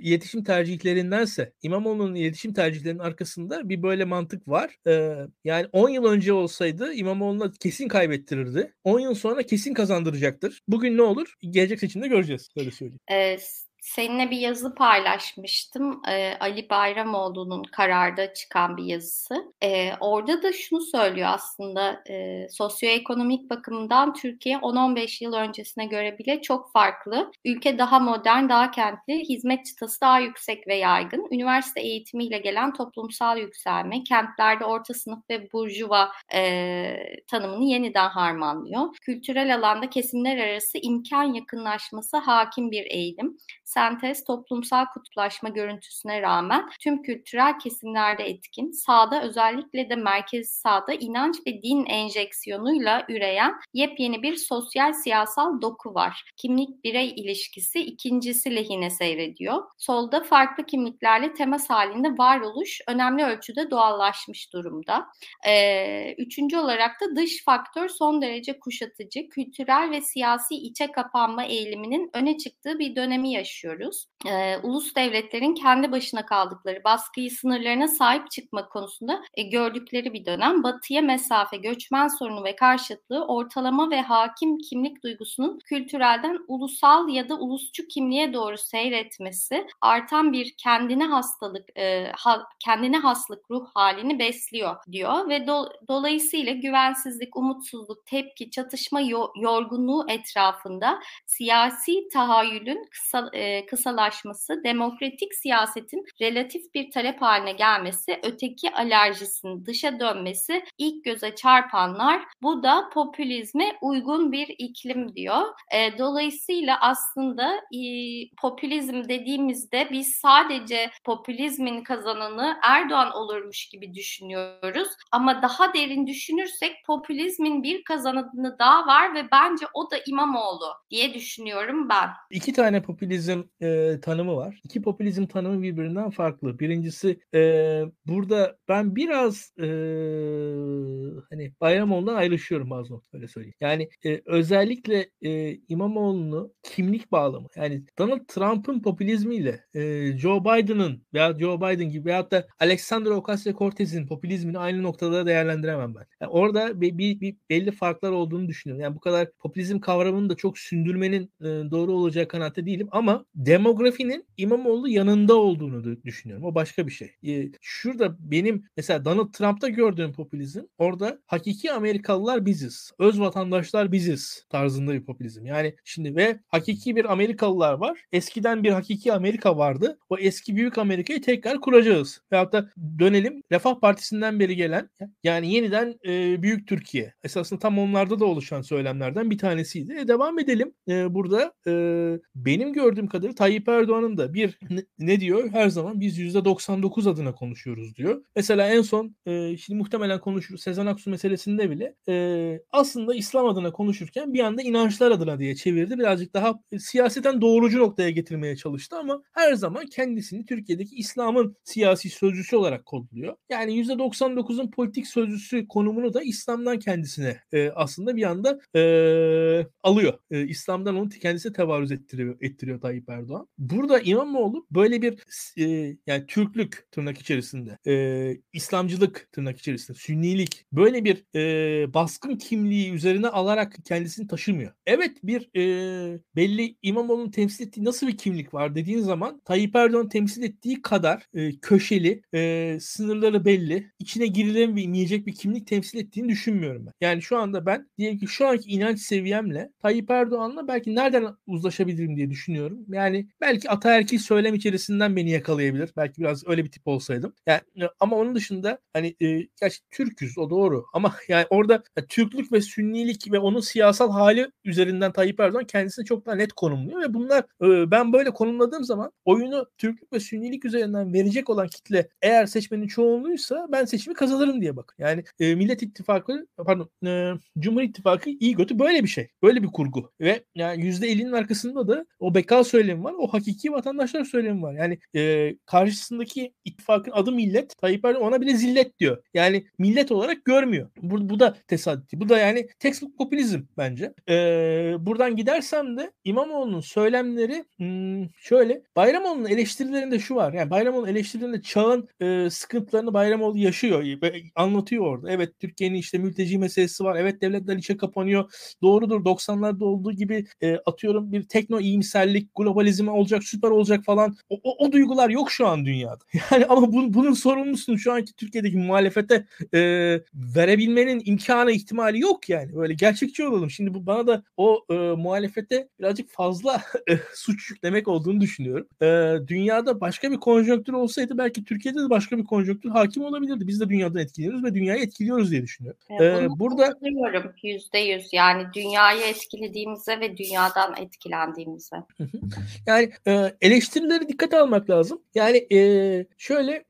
Speaker 2: iletişim tercihlerindense İmamoğlu'nun iletişim tercihlerinin arkasında bir böyle mantık var. E, yani 10 yıl önce olsaydı İmamoğlu'na kesin kaybettirirdi. 10 yıl sonra kesin kazandıracaktır. Bugün ne olur? Gelecek seçimde göreceğiz. Öyle söyleyeyim.
Speaker 1: Evet seninle bir yazı paylaşmıştım. E, Ali Bayramoğlu'nun kararda çıkan bir yazısı. E, orada da şunu söylüyor aslında e, sosyoekonomik bakımdan Türkiye 10-15 yıl öncesine göre bile çok farklı. Ülke daha modern, daha kentli, hizmet çıtası daha yüksek ve yaygın. Üniversite eğitimiyle gelen toplumsal yükselme, kentlerde orta sınıf ve burjuva e, tanımını yeniden harmanlıyor. Kültürel alanda kesimler arası imkan yakınlaşması hakim bir eğilim sentez toplumsal kutuplaşma görüntüsüne rağmen tüm kültürel kesimlerde etkin, sağda özellikle de merkezi sağda inanç ve din enjeksiyonuyla üreyen yepyeni bir sosyal siyasal doku var. Kimlik birey ilişkisi ikincisi lehine seyrediyor. Solda farklı kimliklerle temas halinde varoluş önemli ölçüde doğallaşmış durumda. Ee, üçüncü olarak da dış faktör son derece kuşatıcı, kültürel ve siyasi içe kapanma eğiliminin öne çıktığı bir dönemi yaşıyor yaşıyoruz. E, ulus devletlerin kendi başına kaldıkları baskıyı sınırlarına sahip çıkma konusunda e, gördükleri bir dönem. Batıya mesafe, göçmen sorunu ve karşıtlığı ortalama ve hakim kimlik duygusunun kültürelden ulusal ya da ulusçu kimliğe doğru seyretmesi artan bir kendine hastalık, e, ha, kendine haslık ruh halini besliyor diyor ve do, dolayısıyla güvensizlik, umutsuzluk, tepki, çatışma, yo, yorgunluğu etrafında siyasi tahayyülün kısa, e, kısalaşması, demokratik siyasetin relatif bir talep haline gelmesi, öteki alerjisinin dışa dönmesi ilk göze çarpanlar. Bu da popülizme uygun bir iklim diyor. E, dolayısıyla aslında e, popülizm dediğimizde biz sadece popülizmin kazananı Erdoğan olurmuş gibi düşünüyoruz. Ama daha derin düşünürsek popülizmin bir kazananı daha var ve bence o da İmamoğlu diye düşünüyorum ben.
Speaker 2: İki tane popülizm e, tanımı var. İki popülizm tanımı birbirinden farklı. Birincisi e, burada ben biraz e, hani Bayramoğlu'ndan ayrışıyorum bazı noktalarda söyleyeyim. Yani e, özellikle e, İmamoğlu'nu kimlik bağlamı yani Donald Trump'ın popülizmiyle e, Joe Biden'ın veya Joe Biden gibi veyahut da Alexander Ocasio-Cortez'in popülizmini aynı noktada değerlendiremem ben. Yani orada bir, bir, bir belli farklar olduğunu düşünüyorum. Yani bu kadar popülizm kavramını da çok sündürmenin e, doğru olacağı kanaate değilim ama demografinin İmamoğlu yanında olduğunu düşünüyorum. O başka bir şey. E, şurada benim mesela Donald Trump'ta gördüğüm popülizm orada hakiki Amerikalılar biziz. Öz vatandaşlar biziz tarzında bir popülizm. Yani şimdi ve hakiki bir Amerikalılar var. Eskiden bir hakiki Amerika vardı. O eski büyük Amerika'yı tekrar kuracağız. Veyahut da dönelim Refah Partisi'nden beri gelen yani yeniden e, büyük Türkiye. Esasında tam onlarda da oluşan söylemlerden bir tanesiydi. E, devam edelim. E, burada e, benim gördüğüm kadarıyla Tayyip Erdoğan'ın da bir ne, diyor? Her zaman biz %99 adına konuşuyoruz diyor. Mesela en son e, şimdi muhtemelen konuşuruz. Sezen Aksu meselesinde bile e, aslında İslam adına konuşurken bir anda inançlar adına diye çevirdi. Birazcık daha e, siyaseten doğrucu noktaya getirmeye çalıştı ama her zaman kendisini Türkiye'deki İslam'ın siyasi sözcüsü olarak kodluyor. Yani %99'un politik sözcüsü konumunu da İslam'dan kendisine e, aslında bir anda e, alıyor. E, İslam'dan onu kendisi tevarüz ettiriyor, ettiriyor Tayyip Erdoğan. Burada İmamoğlu böyle bir e, yani Türklük tırnak içerisinde, e, İslamcılık tırnak içerisinde, Sünnilik böyle bir e, baskın kimliği üzerine alarak kendisini taşımıyor. Evet bir e, belli İmamoğlu'nun temsil ettiği nasıl bir kimlik var dediğin zaman Tayyip Erdoğan temsil ettiği kadar e, köşeli, e, sınırları belli, içine girilemeyecek bir kimlik temsil ettiğini düşünmüyorum ben. Yani şu anda ben diyelim ki şu anki inanç seviyemle Tayyip Erdoğan'la belki nereden uzlaşabilirim diye düşünüyorum. Yani belki ataerkil söylem içerisinden beni yakalayabilir. Belki biraz öyle bir tip olsaydım. Yani ama onun dışında hani e, gerçi Türküz o doğru ama yani orada yani, Türklük ve Sünnilik ve onun siyasal hali üzerinden Tayyip Erdoğan kendisini çok daha net konumluyor ve bunlar e, ben böyle konumladığım zaman oyunu Türklük ve Sünnilik üzerinden verecek olan kitle eğer seçmenin çoğunluğuysa ben seçimi kazanırım diye bak. Yani e, Millet İttifakı pardon e, Cumhur İttifakı iyi kötü böyle bir şey. Böyle bir kurgu. Ve yani %50'nin arkasında da o beka söylemi var. O hakiki vatandaşlar söylemi var. Yani e, karşısındaki ittifakın adı millet. Tayyip Erdoğan ona bile zillet diyor. Yani millet olarak görmüyor. Bu, bu da tesadüfi. Bu da yani textbook popülizm bence. E, buradan gidersem de İmamoğlu'nun söylemleri hmm, şöyle. Bayramoğlu'nun eleştirilerinde şu var. Yani Bayramoğlu'nun eleştirilerinde çağın e, sıkıntılarını Bayramoğlu yaşıyor. Anlatıyor orada. Evet Türkiye'nin işte mülteci meselesi var. Evet devletler içe kapanıyor. Doğrudur 90'larda olduğu gibi e, atıyorum bir tekno iyimserlik, globalizm olacak, süper olacak falan. O, o, o duygular yok şu an dünyada. Yani ama bu, bunun sorumlusunu şu anki Türkiye'deki muhalefete e, verebilmenin imkanı ihtimali yok yani. Böyle gerçekçi olalım. Şimdi bu bana da o e, muhalefete birazcık fazla e, suç yüklemek olduğunu düşünüyorum. E, dünyada başka bir konjonktür olsaydı belki Türkiye'de de başka bir konjonktür hakim olabilirdi. Biz de dünyadan etkiliyoruz ve dünyayı etkiliyoruz diye düşünüyorum.
Speaker 1: E, burada yüzde yüz yani dünyayı etkilediğimize ve dünyadan etkilendiğimize.
Speaker 2: Yani e, eleştirileri dikkate almak lazım. Yani e, şöyle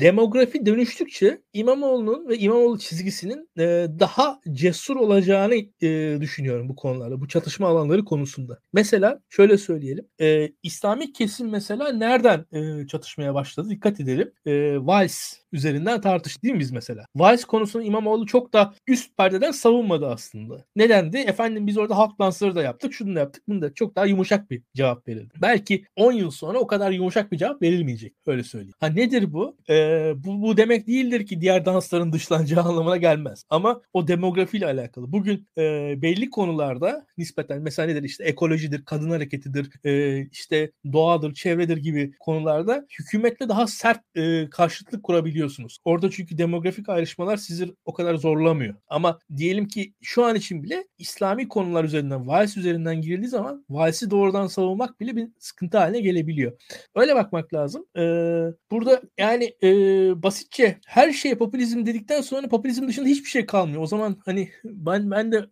Speaker 2: demografi dönüştükçe İmamoğlu'nun ve İmamoğlu çizgisinin e, daha cesur olacağını e, düşünüyorum bu konularda, bu çatışma alanları konusunda. Mesela şöyle söyleyelim. E, İslami kesim mesela nereden e, çatışmaya başladı? Dikkat edelim. E, Vals üzerinden tartıştık değil mi biz mesela? Vals konusunu İmamoğlu çok da üst perdeden savunmadı aslında. Nedendi? Efendim biz orada halk dansları da yaptık, şunu da yaptık, bunu da çok daha yumuşak bir cevap verildi. Belki 10 yıl sonra o kadar yumuşak bir cevap verilmeyecek. Öyle söyleyeyim. Ha nedir bu? Ee, bu, bu demek değildir ki diğer dansların dışlanacağı anlamına gelmez. Ama o demografiyle alakalı. Bugün e, belli konularda nispeten mesela nedir işte ekolojidir, kadın hareketidir, e, işte doğadır, çevredir gibi konularda hükümetle daha sert e, karşıtlık kurabiliyorsunuz. Orada çünkü demografik ayrışmalar sizi o kadar zorlamıyor. Ama diyelim ki şu an için bile İslami konular üzerinden, varis üzerinden girildiği zaman valisi doğrudan savunmak bile bir sıkıntı haline gelebiliyor. Öyle bakmak lazım. Ee, burada yani e, basitçe her şey popülizm dedikten sonra popülizm dışında hiçbir şey kalmıyor. O zaman hani ben ben de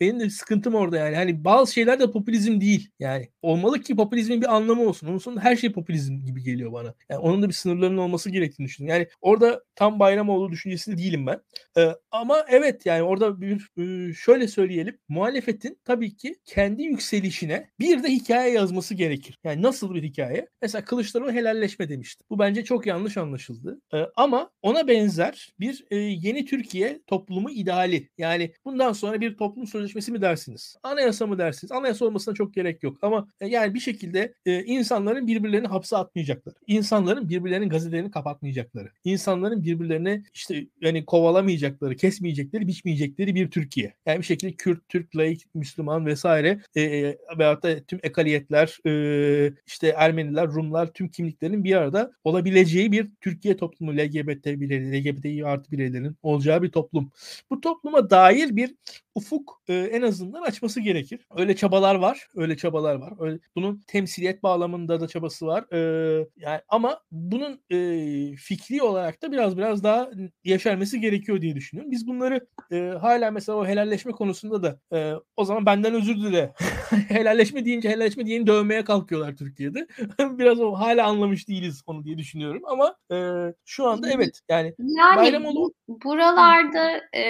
Speaker 2: benim de sıkıntım orada yani. Hani bazı şeyler de popülizm değil. Yani olmalı ki popülizmin bir anlamı olsun. Onun sonunda her şey popülizm gibi geliyor bana. Yani onun da bir sınırlarının olması gerektiğini düşünüyorum. Yani orada tam Bayramoğlu düşüncesi değilim ben. Ee, ama evet yani orada bir e, şöyle söyleyelim. Muhalefetin tabii ki kendi yükselişine bir de hikaye yazması gerekir. Yani nasıl bir hikaye? Mesela Kılıçdaroğlu helalleşme demişti. Bu bence çok yanlış anlaşıldı. Ee, ama ona benzer bir e, yeni Türkiye toplumu ideali. Yani bundan sonra bir toplum sözleşmesi mi dersiniz? Anayasa mı dersiniz? Anayasa olmasına çok gerek yok. Ama e, yani bir şekilde e, insanların birbirlerini hapse atmayacakları. İnsanların birbirlerinin gazetelerini kapatmayacakları. İnsanların birbirlerini işte yani kovalamayacakları, kesmeyecekleri, biçmeyecekleri bir Türkiye. Yani bir şekilde Kürt, Türk, laik, Müslüman vesaire e, e, veyahut da tüm ekaliyetler, e, işte Ermeniler, Rumlar tüm kimliklerin bir arada olabileceği bir Türkiye toplumu LGBT bireyleri, LGBTİ artı bireylerin olacağı bir toplum. Bu topluma dair bir ufuk e, en azından açması gerekir. Öyle çabalar var, öyle çabalar var. Öyle, bunun temsiliyet bağlamında da çabası var. E, yani ama bunun e, fikri olarak da biraz biraz daha yeşermesi gerekiyor diye düşünüyorum. Biz bunları e, hala mesela o helalleşme konusunda da e, o zaman benden özür dile. helalleşme deyince helalleşme diyeni dövmeye kalkıyorlar Türkiye'de. biraz o hala anlamış değiliz onu diye düşünüyorum ama e, şu anda evet yani,
Speaker 1: yani Bayramoğlu buralarda e,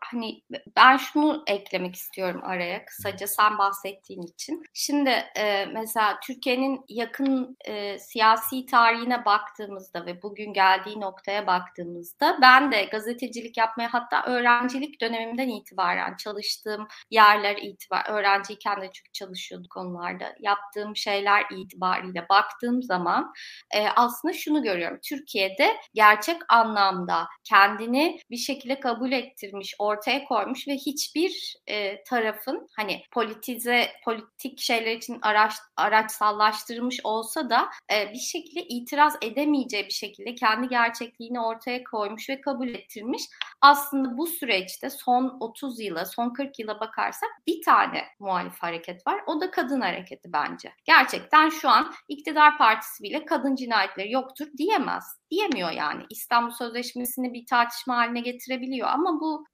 Speaker 1: hani ben şunu eklemek istiyorum araya kısaca sen bahsettiğin için. Şimdi e, mesela Türkiye'nin yakın e, siyasi tarihine baktığımızda ve bugün geldiği noktaya baktığımızda ben de gazetecilik yapmaya hatta öğrencilik dönemimden itibaren çalıştığım yerler itibar öğrenciyken de çünkü çalışıyorduk onlarda yaptığım şeyler itibariyle baktığım zaman e, aslında şunu görüyorum. Türkiye'de gerçek anlamda kendini bir şekilde kabul ettirmiş, ortaya koymuş ve hiçbir e, tarafın hani politize politik şeyler için araç araçsallaştırılmış olsa da e, bir şekilde itiraz edemeyeceği bir şekilde kendi gerçekliğini ortaya koymuş ve kabul ettirmiş. Aslında bu süreçte son 30 yıla, son 40 yıla bakarsak bir tane muhalif hareket var. O da kadın hareketi bence. Gerçekten şu an iktidar partisi bile kadın cinayetleri yoktur diyemez. Diyemiyor yani. İstanbul Sözleşmesi'ni bir tartışma haline getirebiliyor ama bu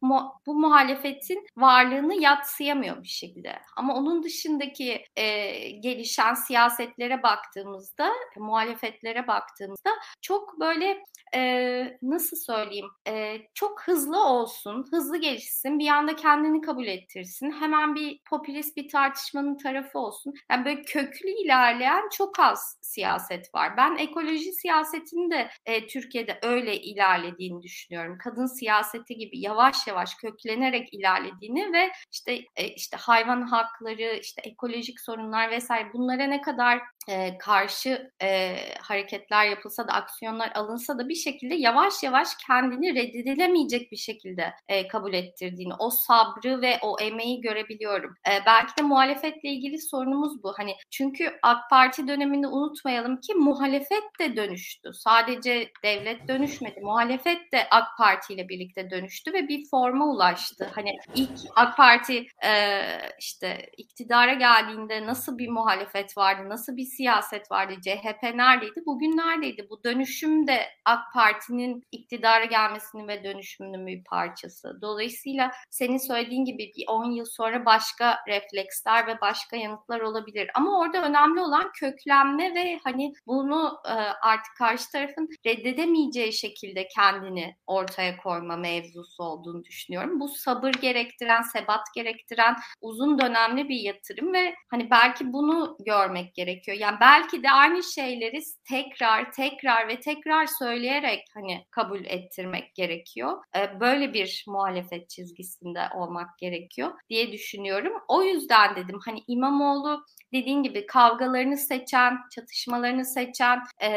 Speaker 1: bu muhalefetin varlığını yatsıyamıyor bir şekilde. Ama onun dışındaki e, gelişen siyasetlere baktığımızda, muhalefetlere baktığımızda çok böyle e, nasıl söyleyeyim e, çok hızlı olsun, hızlı gelişsin, bir anda kendini kabul ettirsin. Hemen bir popülist bir tartışmanın tarafı olsun. Yani böyle köklü ilerleyen çok az siyaset var. Ben ekoloji siyasetini de e, Türkiye'de öyle ilerlediğini düşünüyorum. Kadın siyaseti gibi yavaş yavaş köklenerek ilerlediğini ve işte e, işte hayvan hakları, işte ekolojik sorunlar vesaire bunlara ne kadar e, karşı e, hareketler yapılsa da aksiyonlar alınsa da bir şekilde yavaş yavaş kendini reddedilemeyecek bir şekilde e, kabul ettirdiğini, o sabrı ve o emeği görebiliyorum. E, belki de muhalefetle ilgili sorunumuz bu. Hani çünkü AK Parti döneminde unutmayalım ki muhalefet de dönüştü. Sadece devlet dönüşmedi. Muhalefet de AK Parti ile birlikte dönüştü ve bir forma ulaştı. Hani ilk AK Parti e, işte iktidara geldiğinde nasıl bir muhalefet vardı, nasıl bir siyaset vardı, CHP neredeydi, bugün neredeydi? Bu dönüşüm de AK Parti'nin iktidara gelmesinin ve dönüşümünün bir parçası. Dolayısıyla senin söylediğin gibi bir 10 yıl sonra başka refleksler ve başka yanıtlar olabilir. Ama orada önemli olan köklenme ve hani bunu e, artık karşı tarafın reddedemeyeceği şekilde kendini ortaya koyma mevzusu olduğunu düşünüyorum. Bu sabır gerektiren, sebat gerektiren uzun dönemli bir yatırım ve hani belki bunu görmek gerekiyor. Yani belki de aynı şeyleri tekrar tekrar ve tekrar söyleyerek hani kabul ettirmek gerekiyor. E, böyle bir muhalefet çizgisinde olmak gerekiyor diye düşünüyorum. O yüzden dedim hani İmamoğlu dediğin gibi kavgalarını seçen, çatışmalarını seçen e,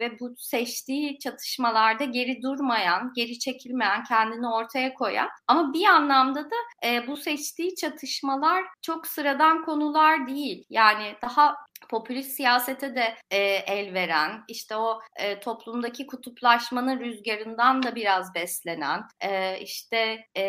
Speaker 1: ve bu seçtiği çatışmalarda geri durmayan, geri çekilmeyen, kendini ortaya koyan ama bir anlamda da e, bu seçtiği çatışmalar çok sıradan konular değil. Yani daha popülist siyasete de e, el veren, işte o e, toplumdaki kutuplaşmanın rüzgarından da biraz beslenen, e, işte e,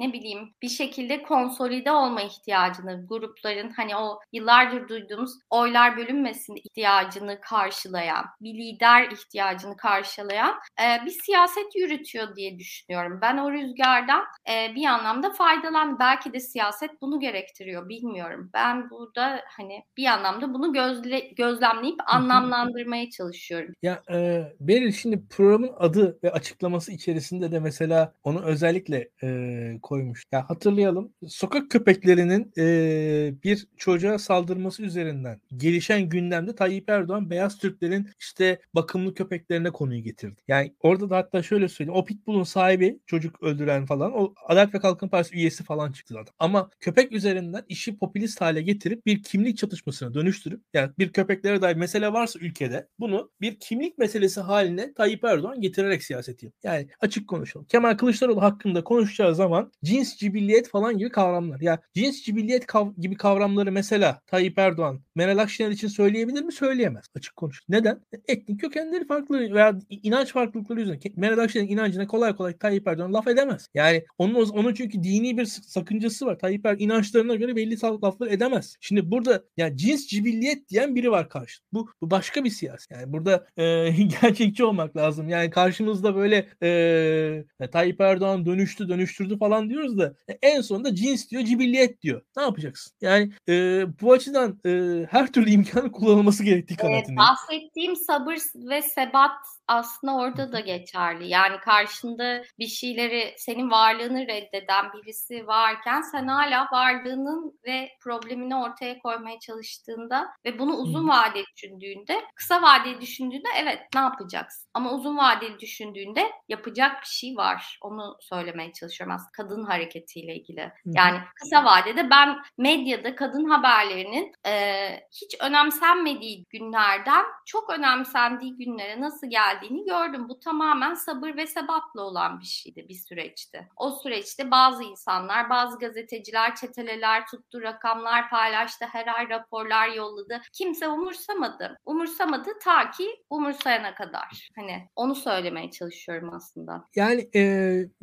Speaker 1: ne bileyim bir şekilde konsolide olma ihtiyacını grupların hani o yıllardır duyduğumuz oylar bölünmesin ihtiyacını karşılayan, bir lider ihtiyacını karşılayan e, bir siyaset yürütüyor diye düşünüyorum. Ben o rüzgardan e, bir anlamda faydalan. Belki de siyaset bunu gerektiriyor, bilmiyorum. Ben burada hani bir anlamda bunu gözle, gözlemleyip anlamlandırmaya çalışıyorum.
Speaker 2: Ya e, Beril şimdi programın adı ve açıklaması içerisinde de mesela onu özellikle e, koymuş. Ya hatırlayalım. Sokak köpeklerinin e, bir çocuğa saldırması üzerinden gelişen gündemde Tayyip Erdoğan beyaz Türklerin işte bakımlı köpeklerine konuyu getirdi. Yani orada da hatta şöyle söyleyeyim. O pitbull'un sahibi çocuk öldüren falan o Adalet ve Kalkınma Partisi üyesi falan çıktı zaten. Ama köpek üzerinden işi popülist hale getirip bir kimlik çatışmasına dönüştürüp yani bir köpeklere dair mesele varsa ülkede bunu bir kimlik meselesi haline Tayyip Erdoğan getirerek siyaset yapıyor. Yani açık konuşalım. Kemal Kılıçdaroğlu hakkında konuşacağı zaman cins cibilliyet falan gibi kavramlar. Ya cins cibilliyet kav- gibi kavramları mesela Tayyip Erdoğan Meral Akşener için söyleyebilir mi? Söyleyemez. Açık konuş. Neden? Etnik kökenleri farklı veya inanç farklılıkları yüzünden Meral Akşener'in inancına kolay kolay Tayyip Erdoğan laf edemez. Yani onun onun çünkü dini bir sakıncası var. Tayyip Erdoğan inançlarına göre belli laflar edemez. Şimdi burada yani cins cibilliyet diyen biri var karşı. Bu, bu başka bir siyaset. Yani burada e, gerçekçi olmak lazım. Yani karşımızda böyle e, Tayyip Erdoğan dönüştü dönüştürdü falan diyoruz da e, en sonunda cins diyor cibilliyet diyor. Ne yapacaksın? Yani e, bu açıdan e, her türlü imkanı kullanılması gerektiği kanaatindeyim.
Speaker 1: Evet, bahsettiğim sabır ve sebat aslında orada da geçerli. Yani karşında bir şeyleri senin varlığını reddeden birisi varken sen hala varlığının ve problemini ortaya koymaya çalıştığında ve bunu uzun vadeli düşündüğünde, kısa vadeli düşündüğünde evet ne yapacaksın? Ama uzun vadeli düşündüğünde yapacak bir şey var. Onu söylemeye çalışıyorum aslında kadın hareketiyle ilgili. Yani kısa vadede ben medyada kadın haberlerinin e, hiç önemsenmediği günlerden çok önemsendiği günlere nasıl geldiğini gördüm. Bu tamamen sabır ve sebatla olan bir şeydi bir süreçti. O süreçte bazı insanlar, bazı gazeteciler çeteleler tuttu, rakamlar paylaştı, her ay raporlar yolladı. Kimse umursamadı. Umursamadı ta ki umursayana kadar. Hani onu söylemeye çalışıyorum aslında.
Speaker 2: Yani e,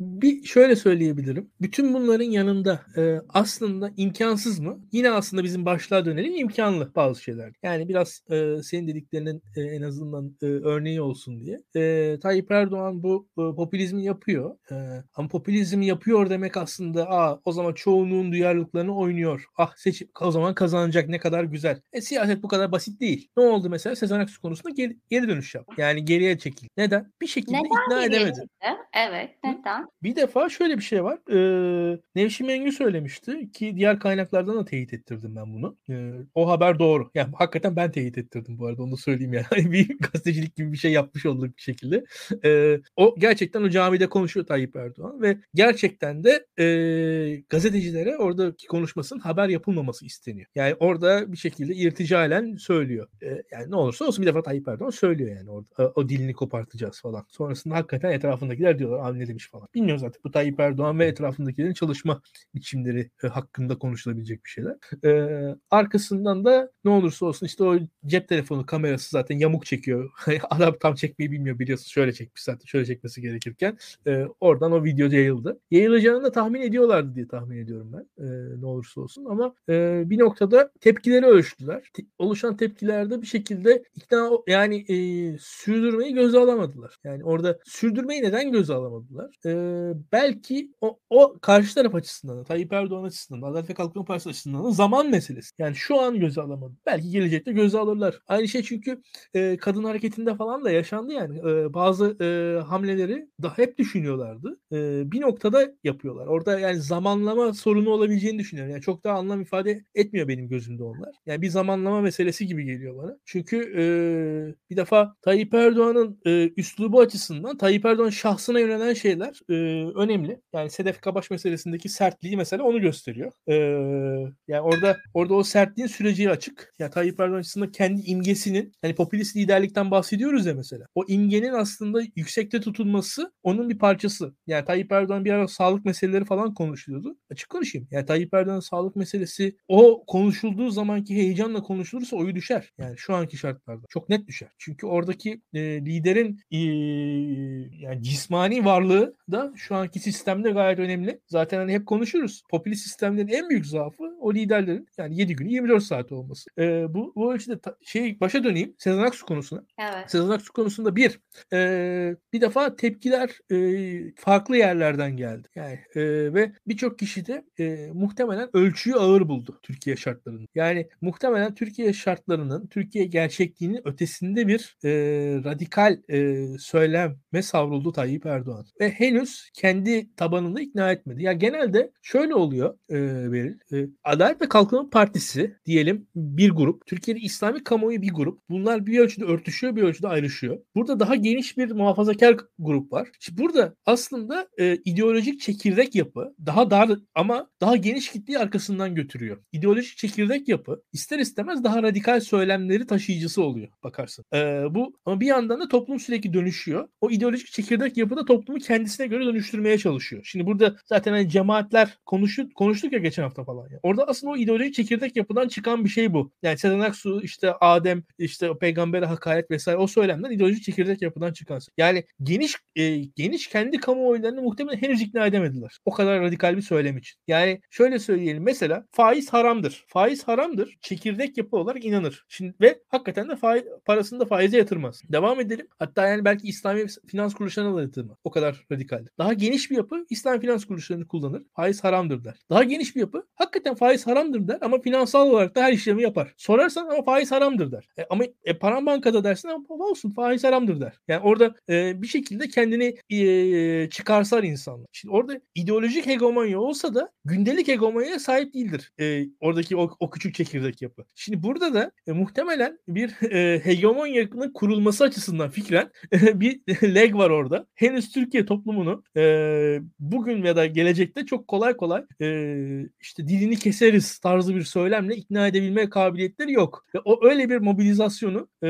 Speaker 2: bir şöyle söyleyebilirim. Bütün bunların yanında e, aslında imkansız mı? Yine aslında bizim başlığa dönelim imkanlı bazı şeyler. Yani biraz e, senin dediklerinin e, en azından e, örneği olsun diye. E, Tayyip Erdoğan bu e, popülizmi yapıyor. E, ama popülizmi yapıyor demek aslında aa o zaman çoğunluğun duyarlılıklarını oynuyor. Ah seçim o zaman kazanacak ne kadar güzel. E, siyaset bu kadar basit değil. Ne oldu mesela Sezen Aksu konusunda geri, geri dönüş yaptı. Yani geriye çekildi. Neden? Bir şekilde
Speaker 1: neden
Speaker 2: ikna edemedi.
Speaker 1: Evet neden?
Speaker 2: Bir defa şöyle bir şey var. Ee, Nevşin Mengü söylemişti ki diğer kaynaklardan da teyit ettirdim ben bunu. Ee, o haber doğru. Yani hakikaten ben teyit ettirdim bu arada onu söyleyeyim yani. bir gazetecilik gibi bir şey yapmış olduk bir şekilde. Ee, o gerçekten o camide konuşuyor Tayyip Erdoğan ve gerçekten de e, gazetecilere oradaki konuşmasının haber yapılmaması isteniyor. Yani orada bir şekilde irticalen söylüyor. E, yani ne olursa olsun bir defa Tayyip Erdoğan söylüyor yani orada o, o dilini kopartacağız falan. Sonrasında hakikaten etrafındakiler diyorlar abi ne demiş falan. Bilmiyoruz artık bu Tayyip Erdoğan ve etrafındakilerin çalışma biçimleri e, hakkında konuşulabilecek bir şeyler. E, arkasından da ne olursa olsun işte o cep telefonu kamerası zaten yamuk çekiyor. Adam tam çekmeyi bilmiyor biliyorsun. Şöyle çekmiş zaten şöyle çekmesi gerekirken. E, oradan o video yayıldı. Yayılacağını da tahmin ediyorlardı diye tahmin ediyorum ben. E, ne olursa olsun ama e, bir noktada tepkileri ölçtüler. Te- oluşan tepkilerde bir şekilde ikna yani e, sürdürmeyi göze alamadılar. Yani orada sürdürmeyi neden göze alamadılar? E, belki o, o karşı taraf açısından da Tayyip Erdoğan açısından da Adalet ve Kalkınma Partisi açısından da zaman meselesi. Yani şu an göze alamadı. Belki gelecekte göze alırlar. Aynı şey çünkü e, kadın hareketinde falan da yaşandığı yani. E, bazı e, hamleleri daha hep düşünüyorlardı. E, bir noktada yapıyorlar. Orada yani zamanlama sorunu olabileceğini düşünüyorum. Yani çok daha anlam ifade etmiyor benim gözümde onlar. Yani bir zamanlama meselesi gibi geliyor bana. Çünkü e, bir defa Tayyip Erdoğan'ın e, üslubu açısından Tayyip Erdoğan şahsına yönelen şeyler e, önemli. Yani Sedef Kabaş meselesindeki sertliği mesela onu gösteriyor. E, yani orada orada o sertliğin süreci açık. Yani Tayyip Erdoğan açısından kendi imgesinin hani popülist liderlikten bahsediyoruz ya mesela. O imgenin aslında yüksekte tutulması onun bir parçası. Yani Tayyip Erdoğan bir ara sağlık meseleleri falan konuşuyordu. Açık konuşayım. Yani Tayyip Erdoğan'ın sağlık meselesi o konuşulduğu zamanki heyecanla konuşulursa oyu düşer. Yani şu anki şartlarda. Çok net düşer. Çünkü oradaki e, liderin e, yani cismani varlığı da şu anki sistemde gayet önemli. Zaten hani hep konuşuruz. Popülist sistemlerin en büyük zaafı o liderlerin yani 7 günü 24 saat olması. E, bu, bu ölçüde ta, şey başa döneyim Sezen Aksu konusuna.
Speaker 1: Evet.
Speaker 2: Sezen Aksu konusunda bir e, bir defa tepkiler e, farklı yerlerden geldi. Yani e, ve birçok kişi de e, muhtemelen ölçüyü ağır buldu Türkiye şartlarında. Yani muhtemelen Türkiye şartlarının, Türkiye gerçekliğinin ötesinde bir e, radikal e, söyleme savruldu Tayyip Erdoğan. Ve henüz kendi tabanını ikna etmedi. Ya genelde şöyle oluyor e, Beril. E, Adalet ve Kalkınma Partisi diyelim bir grup. Türkiye'de İslami kamuoyu bir grup. Bunlar bir ölçüde örtüşüyor, bir ölçüde ayrışıyor. Burada daha geniş bir muhafazakar grup var. Şimdi burada aslında e, ideolojik çekirdek yapı daha dar ama daha geniş kitleyi arkasından götürüyor. İdeolojik çekirdek yapı ister istemez daha radikal söylemleri taşıyıcısı oluyor bakarsın. E, bu ama bir yandan da toplum sürekli dönüşüyor. O ideolojik çekirdek yapı da toplumu kendisine göre dönüştürmeye çalışıyor. Şimdi burada zaten hani cemaatler konuşu, konuştuk ya geçen hafta falan. Ya. Orada aslında o ideolojik çekirdek yapıdan çıkan bir şey bu. Yani Sezen Aksu işte Adem işte peygambere hakaret vesaire o söylemler ideolojik çekirdek yapıdan çıkan. Yani geniş e, geniş kendi kamuoylarını muhtemelen henüz ikna edemediler. O kadar radikal bir söylem için. Yani şöyle söyleyelim mesela faiz haramdır. Faiz haramdır. Çekirdek yapı olarak inanır. Şimdi ve hakikaten de faiz, parasını da faize yatırmaz. Devam edelim. Hatta yani belki İslami finans kuruluşlarına da yatırmaz. O kadar radikaldir. Daha geniş bir yapı İslam finans kuruluşlarını kullanır. Faiz haramdır der. Daha geniş bir yapı hakikaten faiz haramdır der ama finansal olarak da her işlemi yapar. Sorarsan ama faiz haramdır der. E, ama e, paran bankada dersin ama olsun faiz haramdır der. Yani orada e, bir şekilde kendini e, çıkarsar insanlar. Şimdi orada ideolojik hegemonya olsa da gündelik hegemonyaya sahip değildir. E, oradaki o, o küçük çekirdek yapı. Şimdi burada da e, muhtemelen bir e, hegemonyanın kurulması açısından fikren e, bir leg var orada. Henüz Türkiye toplumunu e, bugün ya da gelecekte çok kolay kolay e, işte dilini keseriz tarzı bir söylemle ikna edebilme kabiliyetleri yok. Ve o öyle bir mobilizasyonu e,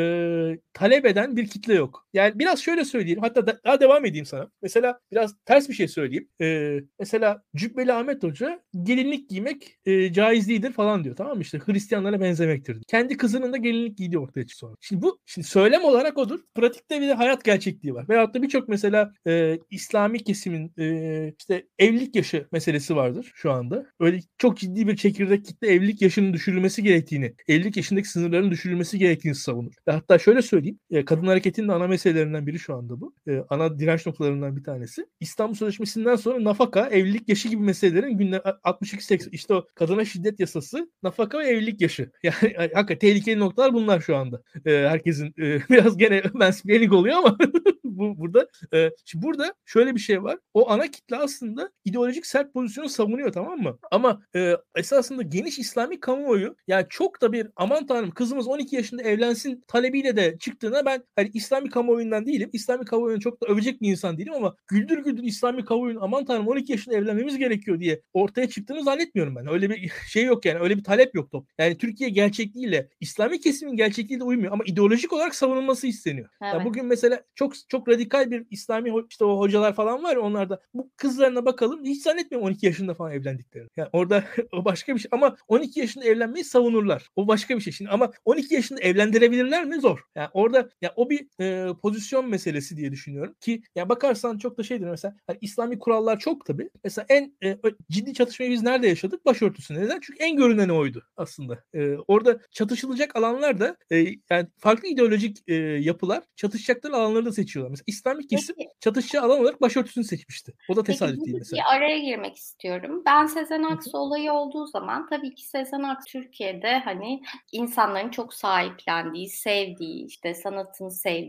Speaker 2: talep eden bir kitle yok. Yani biraz şöyle söyleyeyim. Hatta da, daha devam edeyim sana. Mesela biraz ters bir şey söyleyeyim. E, mesela Cübbeli Ahmet Hoca gelinlik giymek e, caiz değildir falan diyor. Tamam mı? İşte Hristiyanlara benzemektir. Kendi kızının da gelinlik giydiği ortaya çıktı sonra. Şimdi bu şimdi söylem olarak odur. Pratikte bir de hayat gerçekliği var. Veyahut da birçok mesela e, İslami kesimin e, işte evlilik yaşı meselesi vardır şu anda. Öyle çok ciddi bir çekirdek kitle evlilik yaşının düşürülmesi gerektiğini, evlilik yaşındaki sınırların düşürülmesi gerektiğini savunur. Hatta şöyle söyleyeyim. E, kadın hareketinin de ana meselelerinden biri şu anda bu. E, ana direnç noktalarından bir tanesi. İstanbul Sözleşmesi'nden sonra nafaka, evlilik yaşı gibi meselelerin gündem 62-80 işte o kadına şiddet yasası, nafaka ve evlilik yaşı. Yani hakikaten tehlikeli noktalar bunlar şu anda. E, herkesin e, biraz gene mansplaining oluyor ama bu burada e, şimdi burada şöyle bir şey var. O ana kitle aslında ideolojik sert pozisyonu savunuyor tamam mı? Ama e, esasında geniş İslami kamuoyu yani çok da bir aman tanrım kızımız 12 yaşında evlensin talebiyle de çıktığına ben hani İslami kamuoyundan değilim. İslami kamuoyunu çok da övecek bir insan değilim ama güldür güldür İslami kamuoyunun aman tanrım 12 yaşında evlenmemiz gerekiyor diye ortaya çıktığını zannetmiyorum ben. Öyle bir şey yok yani. Öyle bir talep yok top. Yani Türkiye gerçekliğiyle İslami kesimin gerçekliğiyle uymuyor ama ideolojik olarak savunulması isteniyor.
Speaker 1: Evet.
Speaker 2: Yani bugün mesela çok çok radikal bir İslami işte o hocalar falan var ya onlarda. Bu kızlarına bakalım hiç zannetmiyorum 12 yaşında falan evlendiklerini. Yani orada o başka bir şey ama 12 yaşında evlenmeyi savunurlar. O başka bir şey şimdi ama 12 yaşında evlendirebilirler mi? Zor. Yani orada ya o bir e, pozisyon meselesi diye düşünüyorum ki ya bakarsan çok da şeydir mesela hani İslami kurallar çok tabii. Mesela en e, ciddi çatışmayı biz nerede yaşadık? Başörtüsünde. Neden? Çünkü en görüneni oydu aslında. E, orada çatışılacak alanlar da e, yani farklı ideolojik e, yapılar çatışacakları alanları da seçiyorlar. Mesela İslami kesim Peki. çatışacağı alan olarak başörtüsünü seçmişti. O da tesadüf Peki, değil mesela.
Speaker 1: Bir araya girmek istiyorum. Ben Sezen Aksu olayı olduğu zaman tabii ki Sezen Aksu Türkiye'de hani insanların çok sahiplendiği, sevdiği, işte sanatını sevdiği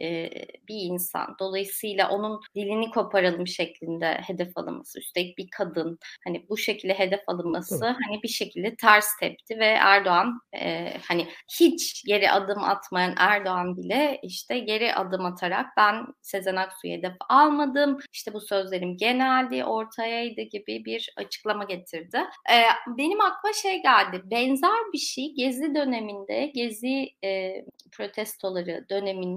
Speaker 1: e, bir insan. Dolayısıyla onun dilini koparalım şeklinde hedef alınması, üstelik bir kadın hani bu şekilde hedef alınması Tabii. hani bir şekilde ters tepti ve Erdoğan e, hani hiç geri adım atmayan Erdoğan bile işte geri adım atarak ben Sezen Aksu'yu hedef almadım. İşte bu sözlerim geneldi, ortayaydı gibi bir açıklama getirdi. E, benim aklıma şey geldi. Benzer bir şey Gezi döneminde, Gezi e, protestoları döneminde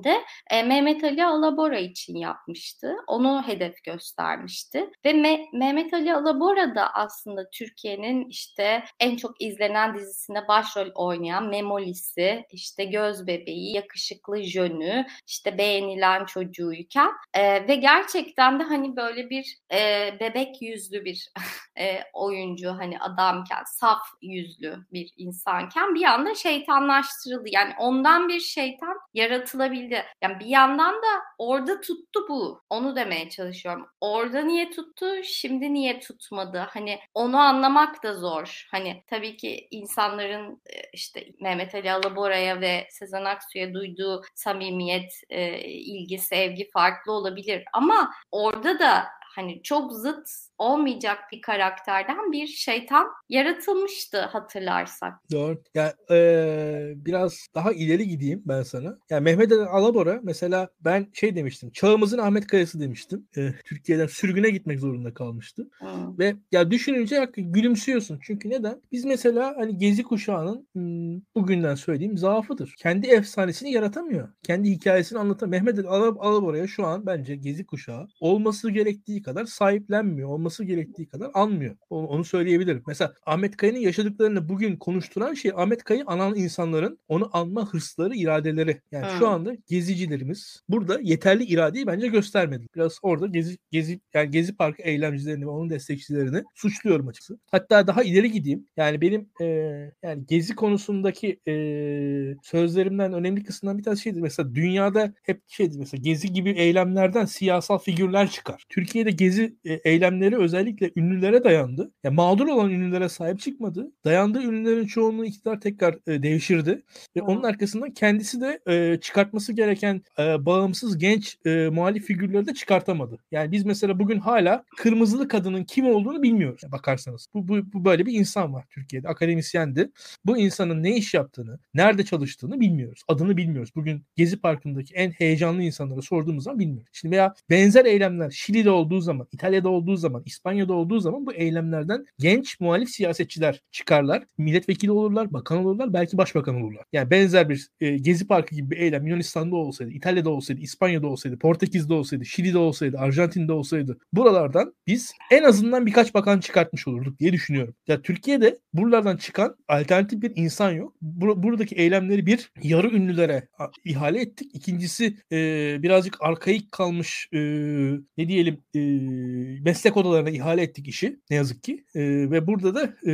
Speaker 1: e, Mehmet Ali Alabora için yapmıştı. Onu hedef göstermişti. Ve Me- Mehmet Ali Alabora da aslında Türkiye'nin işte en çok izlenen dizisinde başrol oynayan Memolisi, işte göz bebeği, yakışıklı jönü, işte beğenilen çocuğuyken e, ve gerçekten de hani böyle bir e, bebek yüzlü bir e, oyuncu hani adamken, saf yüzlü bir insanken bir anda şeytanlaştırıldı. Yani ondan bir şeytan yaratılabildi. Yani bir yandan da orada tuttu bu. Onu demeye çalışıyorum. Orada niye tuttu, şimdi niye tutmadı? Hani onu anlamak da zor. Hani tabii ki insanların işte Mehmet Ali Alabora'ya ve Sezen Aksu'ya duyduğu samimiyet, ilgi, sevgi farklı olabilir. Ama orada da hani çok zıt olmayacak bir karakterden bir şeytan yaratılmıştı hatırlarsak.
Speaker 2: Doğru. Ya yani, e, biraz daha ileri gideyim ben sana. Yani Mehmet Alabora mesela ben şey demiştim. Çağımızın Ahmet Kayası demiştim. E, Türkiye'den sürgüne gitmek zorunda kalmıştı. Hmm. Ve ya düşününce gülümsüyorsun. Çünkü neden? Biz mesela hani Gezi kuşağının hmm, bugünden söyleyeyim zaafıdır. Kendi efsanesini yaratamıyor. Kendi hikayesini anlatamıyor. Mehmet Alabora'ya şu an bence Gezi kuşağı olması gerektiği kadar sahiplenmiyor. Olması gerektiği kadar anmıyor. Onu, söyleyebilirim. Mesela Ahmet Kaya'nın yaşadıklarını bugün konuşturan şey Ahmet Kaya'yı anan insanların onu anma hırsları, iradeleri. Yani hmm. şu anda gezicilerimiz burada yeterli iradeyi bence göstermedi. Biraz orada gezi gezi yani Gezi Parkı eylemcilerini ve onun destekçilerini suçluyorum açıkçası. Hatta daha ileri gideyim. Yani benim e, yani gezi konusundaki e, sözlerimden önemli kısımdan bir tanesi şeydir. Mesela dünyada hep şeydir mesela gezi gibi eylemlerden siyasal figürler çıkar. Türkiye'de gezi e, eylemleri özellikle ünlülere dayandı. Yani mağdur olan ünlülere sahip çıkmadı. Dayandığı ünlülerin çoğunluğu iktidar tekrar e, devşirdi. Ve hmm. onun arkasından kendisi de e, çıkartması gereken e, bağımsız genç e, muhalif figürleri de çıkartamadı. Yani biz mesela bugün hala kırmızılı kadının kim olduğunu bilmiyoruz bakarsanız. Bu, bu, bu böyle bir insan var Türkiye'de. Akademisyendi. Bu insanın ne iş yaptığını, nerede çalıştığını bilmiyoruz. Adını bilmiyoruz. Bugün Gezi Parkı'ndaki en heyecanlı insanlara sorduğumuz zaman bilmiyoruz. Şimdi veya benzer eylemler Şili'de olduğu zaman, İtalya'da olduğu zaman, İspanya'da olduğu zaman bu eylemlerden genç muhalif siyasetçiler çıkarlar. Milletvekili olurlar, bakan olurlar, belki başbakan olurlar. Yani benzer bir e, Gezi Parkı gibi bir eylem Yunanistan'da olsaydı, İtalya'da olsaydı, İspanya'da olsaydı, Portekiz'de olsaydı, Şili'de olsaydı, Arjantin'de olsaydı buralardan biz en azından birkaç bakan çıkartmış olurduk diye düşünüyorum. Ya Türkiye'de buralardan çıkan alternatif bir insan yok. Bur- buradaki eylemleri bir yarı ünlülere ihale ettik. İkincisi e, birazcık arkaik kalmış e, ne diyelim e, meslek odalarına ihale ettik işi ne yazık ki. E, ve burada da e,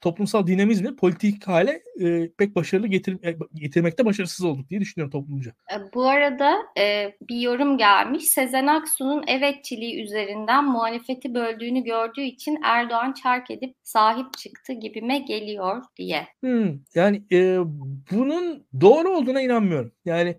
Speaker 2: toplumsal dinamizmi politik hale e, pek başarılı getir, e, getirmekte başarısız olduk diye düşünüyorum toplumca.
Speaker 1: E, bu arada e, bir yorum gelmiş. Sezen Aksu'nun evetçiliği üzerinden muhalefeti böldüğünü gördüğü için Erdoğan çark edip sahip çıktı gibime geliyor diye.
Speaker 2: Hmm, yani e, bunun doğru olduğuna inanmıyorum. Yani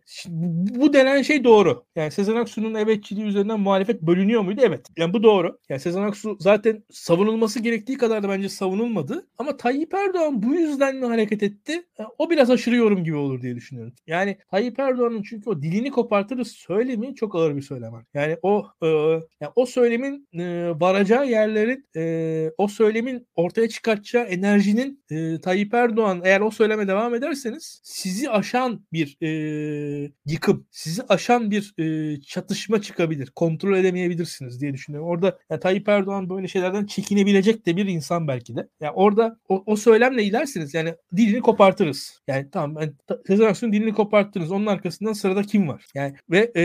Speaker 2: bu denen şey doğru. Yani Sezen Aksu'nun evetçiliği üzerinden muhalefet bölünüyor muydu? Evet. Yani bu doğru. Yani Sezen Aksu zaten savunulması gerektiği kadar da bence savunulmadı. Ama Tayyip Erdoğan bu yüzden mi hareket etti? O biraz aşırı yorum gibi olur diye düşünüyorum. Yani Tayyip Erdoğan'ın çünkü o dilini kopartırı söylemi çok ağır bir söylem. Yani o e, yani o söylemin e, varacağı yerlerin e, o söylemin ortaya çıkartacağı enerjinin e, Tayyip Erdoğan eğer o söyleme devam ederseniz sizi aşan bir e, yıkım, sizi aşan bir e, çatışma çıkabilir. Kontrol edemeyebilirsiniz diye düşünüyorum. Orada yani Tayyip Erdoğan böyle şeylerden çekinebilecek de bir insan belki de. Yani orada o, o söylemle ilersiniz. Yani dilini dilini kopartırız. Yani tamam ben Sezen Aksu'nun dilini koparttınız. Onun arkasından sırada kim var? Yani ve e,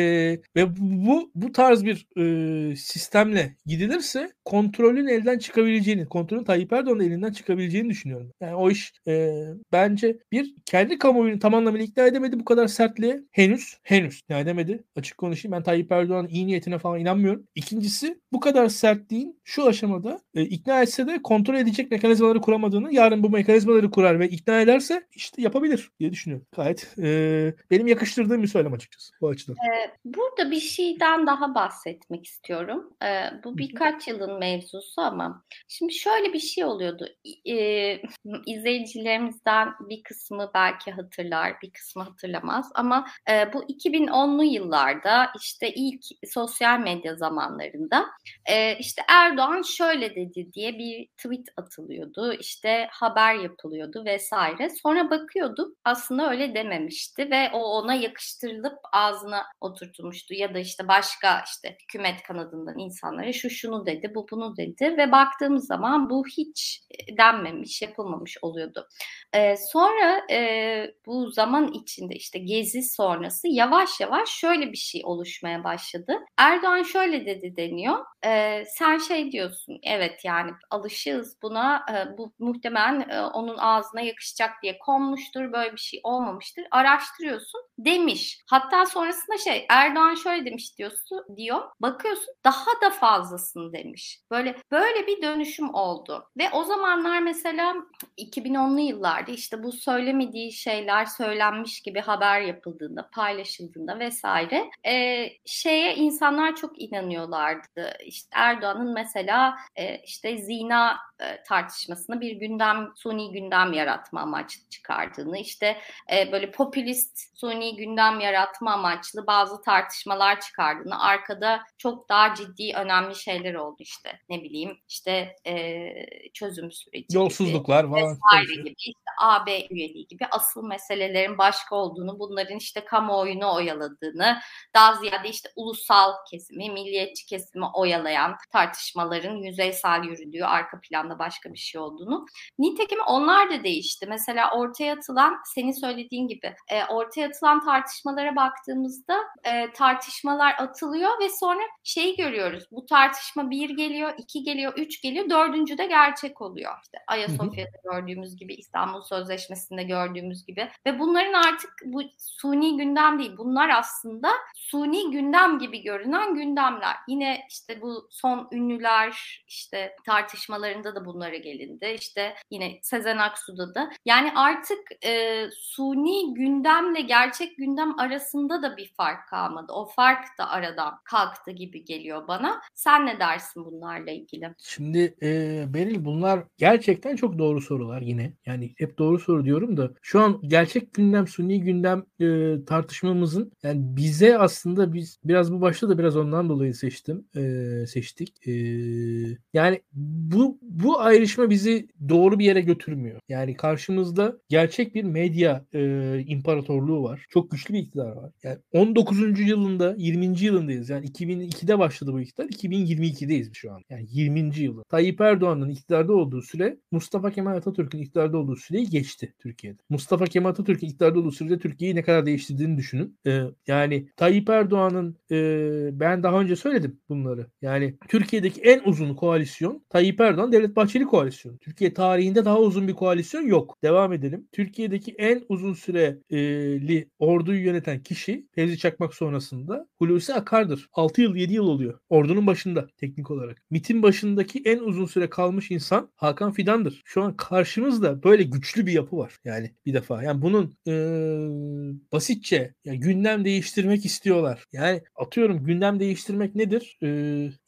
Speaker 2: ve bu bu tarz bir e, sistemle gidilirse kontrolün elden çıkabileceğini, kontrolün Tayyip Erdoğan'ın elinden çıkabileceğini düşünüyorum. Yani o iş e, bence bir kendi kamuoyunu tam anlamıyla ikna edemedi bu kadar sertliğe. Henüz henüz ikna edemedi. Açık konuşayım ben Tayyip Erdoğan'ın iyi niyetine falan inanmıyorum. İkincisi bu kadar sertliğin şu aşamada e, ikna etse de kontrol edecek mekanizmaları kuramadığını yarın bu mekanizmaları kurar ve ikna ederse işte yapabilir diye düşünüyorum. Gayet e, benim yakıştırdığım bir söylem açıkçası bu açıdan.
Speaker 1: Ee, burada bir şeyden daha bahsetmek istiyorum. Ee, bu birkaç yılın mevzusu ama şimdi şöyle bir şey oluyordu. Ee, izleyicilerimizden bir kısmı belki hatırlar, bir kısmı hatırlamaz ama e, bu 2010'lu yıllarda işte ilk sosyal medya zamanlarında e, işte Erdoğan şöyle dedi diye bir tweet atılıyordu. İşte haber yapılıyordu vesaire. Sonra bakıyorduk aslında öyle dememişti ve o ona yakıştırılıp ağzına oturtulmuştu ya da işte başka işte hükümet kanadından insanlara şu şunu dedi, bu bunu dedi ve baktığımız zaman bu hiç denmemiş, yapılmamış oluyordu. Ee, sonra e, bu zaman içinde işte gezi sonrası yavaş yavaş şöyle bir şey oluşmaya başladı. Erdoğan şöyle dedi deniyor. Ee, sen şey diyorsun, evet yani alışığız buna, e, bu muhtemelen e, onun ağzına yakışacak diye konmuştur, böyle bir şey olmamıştır. Araştırıyorsun demiş. Hatta sonrasında şey Erdoğan şöyle demiş diyorsun diyor. Bakıyorsun daha da fazlasını demiş. Böyle böyle bir dönüşüm oldu. Ve o zamanlar mesela 2010'lu yıllarda işte bu söylemediği şeyler söylenmiş gibi haber yapıldığında, paylaşıldığında vesaire e, şeye insanlar çok inanıyorlardı. İşte Erdoğan'ın mesela e, işte zina e, tartışmasını bir gündem, suni gündem yaratma amaçlı çıkardığını, işte e, böyle popülist suni gündem yaratma amaçlı bazı tartışmalar çıkardığını, arkada çok daha ciddi önemli şeyler oldu işte. Ne bileyim işte e, çözüm süreci
Speaker 2: Yolsuzluklar
Speaker 1: gibi, vesaire gibi, işte AB üyeliği gibi asıl meselelerin başka olduğunu, bunların işte kamuoyunu oyaladığını, daha ziyade işte ulusal kesimi, milliyetçi kesimi oyalayan tartışmaların yüzeysel yürüdüğü, arka planda başka bir şey olduğunu. Nitekim onlar da değişti. Mesela ortaya atılan, senin söylediğin gibi, e, ortaya atılan tartışmalara baktığımızda e, tartışmalar atılıyor ve sonra şeyi görüyoruz. Bu tartışma bir geliyor, iki geliyor, üç geliyor, dördüncü de gerçek oluyor. İşte Ayasofya'da gördüğümüz gibi, İstanbul Sözleşmesi'nde gördüğümüz gibi. Ve bunların artık bu suni gündem değil. Bunlar aslında suni gündem gibi görünen gündemler. Yine işte bu son ünlüler işte tartışmalarında da bunlara gelindi. İşte yine Sezen Aksu'da da. Yani artık e, suni gündemle gerçek gündem arasında da bir fark kalmadı. O fark da aradan kalktı gibi geliyor bana. Sen ne dersin bunlarla ilgili?
Speaker 2: Şimdi e, Beril bunlar gerçekten çok doğru sorular yine. Yani hep doğru soru diyorum da şu an gerçek gündem, suni gündem e, tartışmamızın yani bize aslında biz biraz bu başta da biraz ondan dolayı seçtim. E, seçtik. E, yani bu bu ayrışma bizi doğru bir yere götürmüyor. Yani karşımızda gerçek bir medya e, imparatorluğu var. Çok güçlü bir iktidar var. Yani 19. yılında 20. yılındayız. Yani 2002'de başladı bu iktidar. 2022'deyiz şu an. Yani 20. yılı. Tayyip Erdoğan'ın iktidarda olduğu süre Mustafa Kemal Atatürk'ün iktidarda olduğu süreyi geçti Türkiye'de. Mustafa Kemal Atatürk'ün iktidarda olduğu sürede Türkiye'yi ne kadar değiştirdiğini düşünün. Ee, yani Tayyip Erdoğan'ın e, ben daha önce söyledim bunları. Yani Türkiye'deki en uzun koalisyon Tayyip Erdoğan Devlet Bahçeli koalisyonu. Türkiye tarihinde daha uzun bir koalisyon yok. Devam edelim. Türkiye'deki en uzun süreli orduyu yöneten kişi Fevzi Çakmak sonrasında Hulusi Akar'dır. 6 yıl 7 yıl oluyor. Ordunun başında teknik olarak. MIT'in başındaki en uzun süre kalmış insan Hakan Fidan'dır. Şu an karşımızda böyle güçlü bir yapı var. Yani bir defa. Yani bunun e, basitçe yani gündem değiştirmek istiyorlar. Yani atıyorum gündem değiştirmek nedir? E,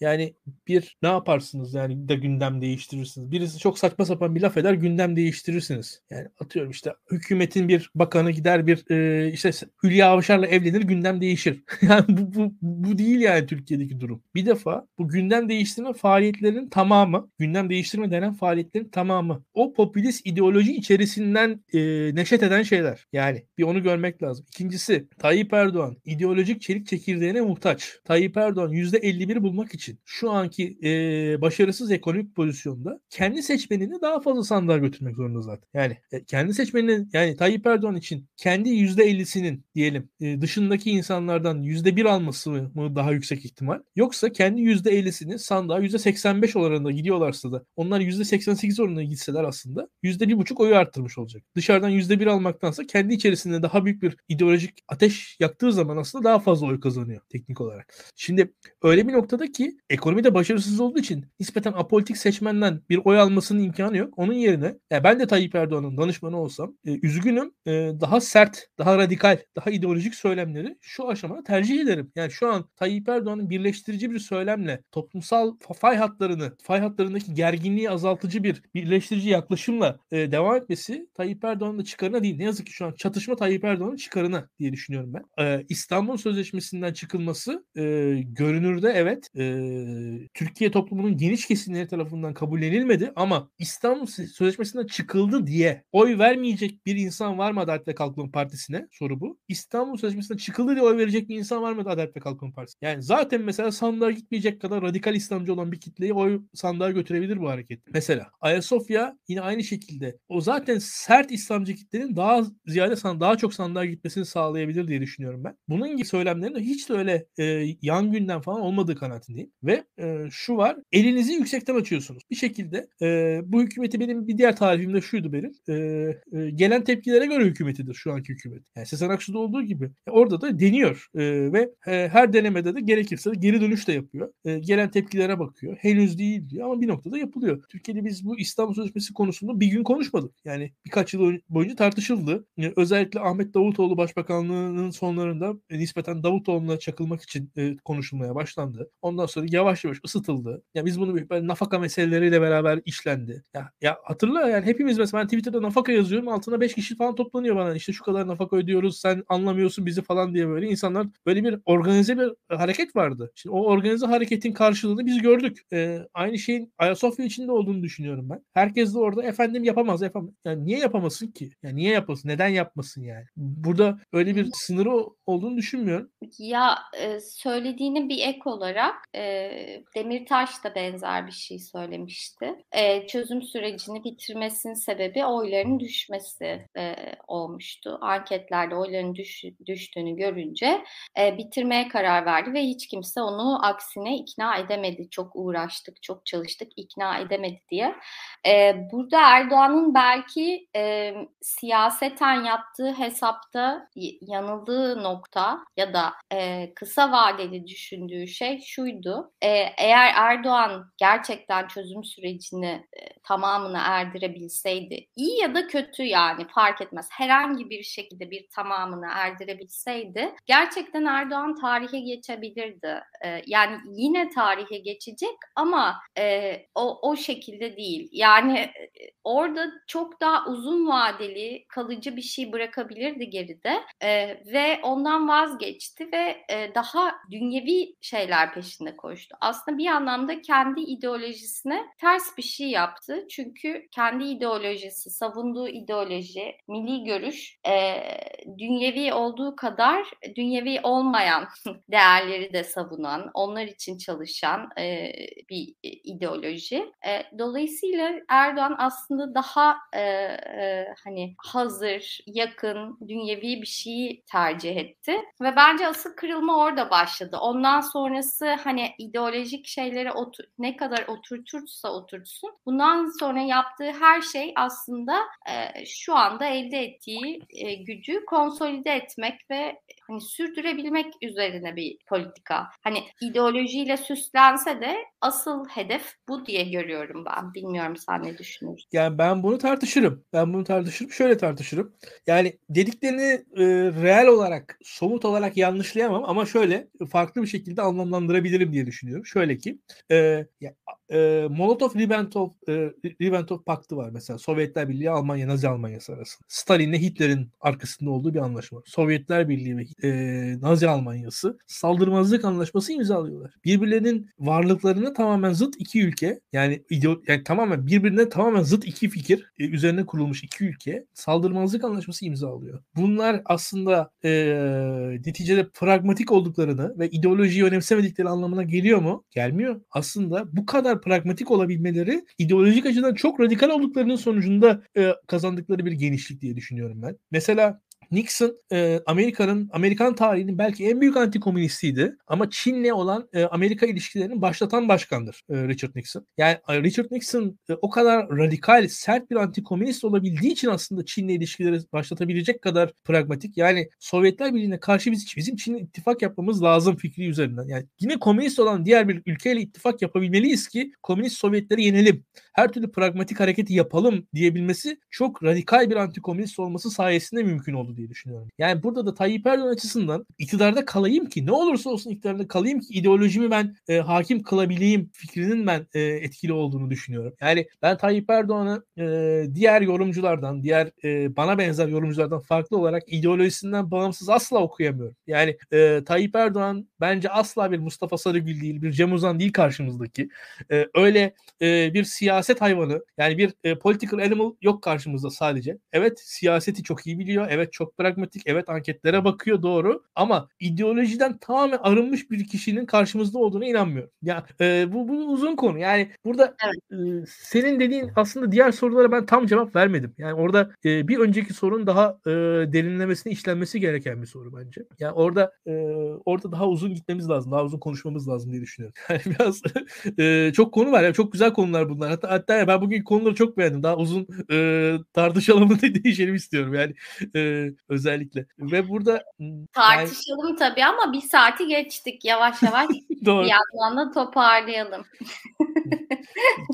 Speaker 2: yani bir ne yaparsınız yani de gündem değiştirirsiniz. Birisi çok saçma sapan bir laf eder gündem değiştirirsiniz. Yani atıyorum işte hükümetin bir bakanı gider bir e, işte Hülya Avşar'la evlenir gündem değişir. yani bu, bu, bu değil yani Türkiye'deki durum. Bir defa bu gündem değiştirme faaliyetlerinin tamamı, gündem değiştirme denen faaliyetlerin tamamı o popülist ideoloji içerisinde içerisinden e, neşet eden şeyler. Yani bir onu görmek lazım. İkincisi Tayyip Erdoğan ideolojik çelik çekirdeğine muhtaç. Tayyip Erdoğan %51'i bulmak için şu anki e, başarısız ekonomik pozisyonda kendi seçmenini daha fazla sandığa götürmek zorunda zaten. Yani e, kendi seçmeninin yani Tayyip Erdoğan için kendi %50'sinin diyelim e, dışındaki insanlardan %1 alması mı daha yüksek ihtimal? Yoksa kendi %50'sini sandığa %85 oranında gidiyorlarsa da onlar %88 oranında gitseler aslında %1,5 oyu arttırmış olacak. Dışarıdan %1 almaktansa kendi içerisinde daha büyük bir ideolojik ateş yaktığı zaman aslında daha fazla oy kazanıyor teknik olarak. Şimdi öyle bir noktada ki ekonomide başarısız olduğu için nispeten apolitik seçmenden bir oy almasının imkanı yok. Onun yerine yani ben de Tayyip Erdoğan'ın danışmanı olsam e, üzgünüm e, daha sert, daha radikal, daha ideolojik söylemleri şu aşamada tercih ederim. Yani şu an Tayyip Erdoğan'ın birleştirici bir söylemle toplumsal fay hatlarını, fay hatlarındaki gerginliği azaltıcı bir birleştirici yaklaşımla e, devam etmesi Tayyip Erdoğan'ın da çıkarına değil. Ne yazık ki şu an çatışma Tayyip Erdoğan'ın çıkarına diye düşünüyorum ben. E, İstanbul Sözleşmesi'nden çıkılması e, görünürde evet e, Türkiye toplumunun geniş kesimleri tarafından kabullenilmedi ama İstanbul Sözleşmesi'nden çıkıldı diye oy vermeyecek bir insan var mı Adalet ve Kalkınma Partisi'ne? Soru bu. İstanbul Sözleşmesi'nden çıkıldı diye oy verecek bir insan var mı Adalet ve Kalkınma Partisi? Yani zaten mesela sandığa gitmeyecek kadar radikal İslamcı olan bir kitleyi oy sandığa götürebilir bu hareket. Mesela Ayasofya yine aynı şekilde o zaten sert İslamcı kitlenin daha ziyade san daha çok sandığa gitmesini sağlayabilir diye düşünüyorum ben. Bunun gibi söylemlerin hiç de öyle e, yan günden falan olmadığı kanaatindeyim. Ve e, şu var elinizi yüksekten açıyorsunuz. Bir şekilde e, bu hükümeti benim bir diğer tarifimde şuydu benim. E, e, gelen tepkilere göre hükümetidir şu anki hükümet. Yani Sezen Aksu'da olduğu gibi. E, orada da deniyor e, ve e, her denemede de gerekirse de geri dönüş de yapıyor. E, gelen tepkilere bakıyor. Henüz değil diyor ama bir noktada yapılıyor. Türkiye'de biz bu İstanbul Sözleşmesi konusunda bir gün konuşmadık. Yani birkaç yıl boyunca tartışıldı. Yani özellikle Ahmet Davutoğlu Başbakanlığı'nın sonlarında e, nispeten Davutoğlu'na çakılmak için e, konuşulmaya başlandı. Ondan sonra yavaş yavaş ısıtıldı. Ya biz bunu böyle nafaka meseleleriyle beraber işlendi. Ya, ya hatırla yani hepimiz mesela ben Twitter'da nafaka yazıyorum altına 5 kişi falan toplanıyor bana işte şu kadar nafaka ödüyoruz sen anlamıyorsun bizi falan diye böyle insanlar böyle bir organize bir hareket vardı. Şimdi o organize hareketin karşılığını biz gördük. Ee, aynı şeyin Ayasofya içinde olduğunu düşünüyorum ben. Herkes de orada efendim yapamaz yapamaz. Yani niye yapamasın ki? Yani niye yapmasın? Neden yapmasın yani? Burada öyle bir sınırı olduğunu düşünmüyorum.
Speaker 1: Ya e, söylediğini bir ek olarak e, Demirtaş da benzer bir şey söylemişti. E, çözüm sürecini bitirmesinin sebebi oyların düşmesi e, olmuştu. Anketlerde oyların düş, düştüğünü görünce e, bitirmeye karar verdi ve hiç kimse onu aksine ikna edemedi. Çok uğraştık, çok çalıştık, ikna edemedi diye. E, burada Erdoğan'ın belki e, siyaseten yaptığı hesapta yanıldığı nokta ya da e, kısa vadeli düşündüğü şey şuydu. E, eğer Erdoğan gerçekten çözüm sürecini e, tamamını erdirebilseydi, iyi ya da kötü yani fark etmez. Herhangi bir şekilde bir tamamını erdirebilseydi gerçekten Erdoğan tarihe geçebilirdi. E, yani yine tarihe geçecek ama e, o, o şekilde değil. Yani e, orada çok daha uzun vadeli kalıcı bir şey bırakabilirdi geride ve ondan vazgeçti ve daha dünyevi şeyler peşinde koştu. Aslında bir anlamda kendi ideolojisine ters bir şey yaptı. Çünkü kendi ideolojisi, savunduğu ideoloji, milli görüş e, dünyevi olduğu kadar dünyevi olmayan değerleri de savunan, onlar için çalışan e, bir ideoloji. E, dolayısıyla Erdoğan aslında daha e, e, hani hazır, yakın, dünyevi bir şeyi tercih etti ve bence asıl kırılma orada başladı. Ondan sonrası hani ideolojik şeylere otur ne kadar oturtursa oturtsun bundan sonra yaptığı her şey aslında e, şu anda elde ettiği e, gücü konsolide etmek ve hani sürdürebilmek üzerine bir politika. Hani ideolojiyle süslense de asıl hedef bu diye görüyorum ben. Bilmiyorum sen ne düşünürsün?
Speaker 2: Yani ben bunu tartışırım. Ben bunu tartışırım. Şöyle tartışırım. Yani dediklerini e, reel olarak, somut olarak yanlışlayamam ama şöyle farklı bir şekilde anlamlandırabilirim diye düşünüyorum. Şöyle ki e, ya, e, Molotov-Ribbentrop e, Ribbentrop paktı var mesela. Sovyetler Birliği, Almanya, Nazi Almanyası arasında. Stalin'le Hitler'in arkasında olduğu bir anlaşma. Sovyetler Birliği ve e, Nazi Almanyası saldırmazlık anlaşması imzalıyorlar. Birbirlerinin varlıklarını tamamen zıt iki ülke yani, yani tamamen birbirine tamamen zıt iki fikir e, üzerine kurulmuş iki ülke saldırmazlık anlaşması imzalıyor. Bunlar aslında e, neticede pragmatik olduklarını ve ideolojiyi önemsemedikleri anlamına geliyor mu? Gelmiyor. Aslında bu kadar pragmatik olabilmeleri ideolojik açıdan çok radikal olduklarının sonucunda e, kazandıkları bir genişlik diye düşünüyorum ben. Mesela Nixon e, Amerika'nın Amerikan tarihinin belki en büyük antikomünistiydi ama Çin'le olan e, Amerika ilişkilerini başlatan başkandır e, Richard Nixon. Yani Richard Nixon e, o kadar radikal, sert bir antikomünist olabildiği için aslında Çin'le ilişkileri başlatabilecek kadar pragmatik. Yani Sovyetler Birliği'ne karşı biz, bizim Çin'le ittifak yapmamız lazım fikri üzerinden. Yani yine komünist olan diğer bir ülkeyle ittifak yapabilmeliyiz ki komünist Sovyetleri yenelim. Her türlü pragmatik hareketi yapalım diyebilmesi çok radikal bir antikomünist olması sayesinde mümkün oldu diye düşünüyorum. Yani burada da Tayyip Erdoğan açısından iktidarda kalayım ki ne olursa olsun iktidarda kalayım ki ideolojimi ben e, hakim kılabileyim fikrinin ben e, etkili olduğunu düşünüyorum. Yani ben Tayyip Erdoğan'ı e, diğer yorumculardan, diğer e, bana benzer yorumculardan farklı olarak ideolojisinden bağımsız asla okuyamıyorum. Yani e, Tayyip Erdoğan bence asla bir Mustafa Sarıgül değil, bir Cem Uzan değil karşımızdaki. E, öyle e, bir siyaset hayvanı, yani bir e, political animal yok karşımızda sadece. Evet siyaseti çok iyi biliyor. Evet çok pragmatik. Evet anketlere bakıyor doğru ama ideolojiden tamamen arınmış bir kişinin karşımızda olduğuna inanmıyorum. Ya e, bu, bu uzun konu. Yani burada evet. e, senin dediğin aslında diğer sorulara ben tam cevap vermedim. Yani orada e, bir önceki sorun daha e, derinlemesine işlenmesi gereken bir soru bence. Yani orada e, orada daha uzun gitmemiz lazım. Daha uzun konuşmamız lazım diye düşünüyorum. Yani biraz e, çok konu var. Yani çok güzel konular bunlar. Hatta hatta ben bugün konuları çok beğendim. Daha uzun e, tartışalım da değişelim istiyorum. Yani e, özellikle. Ve burada
Speaker 1: tartışalım yani... tabii ama bir saati geçtik yavaş yavaş. Doğru. Bir yandan da toparlayalım.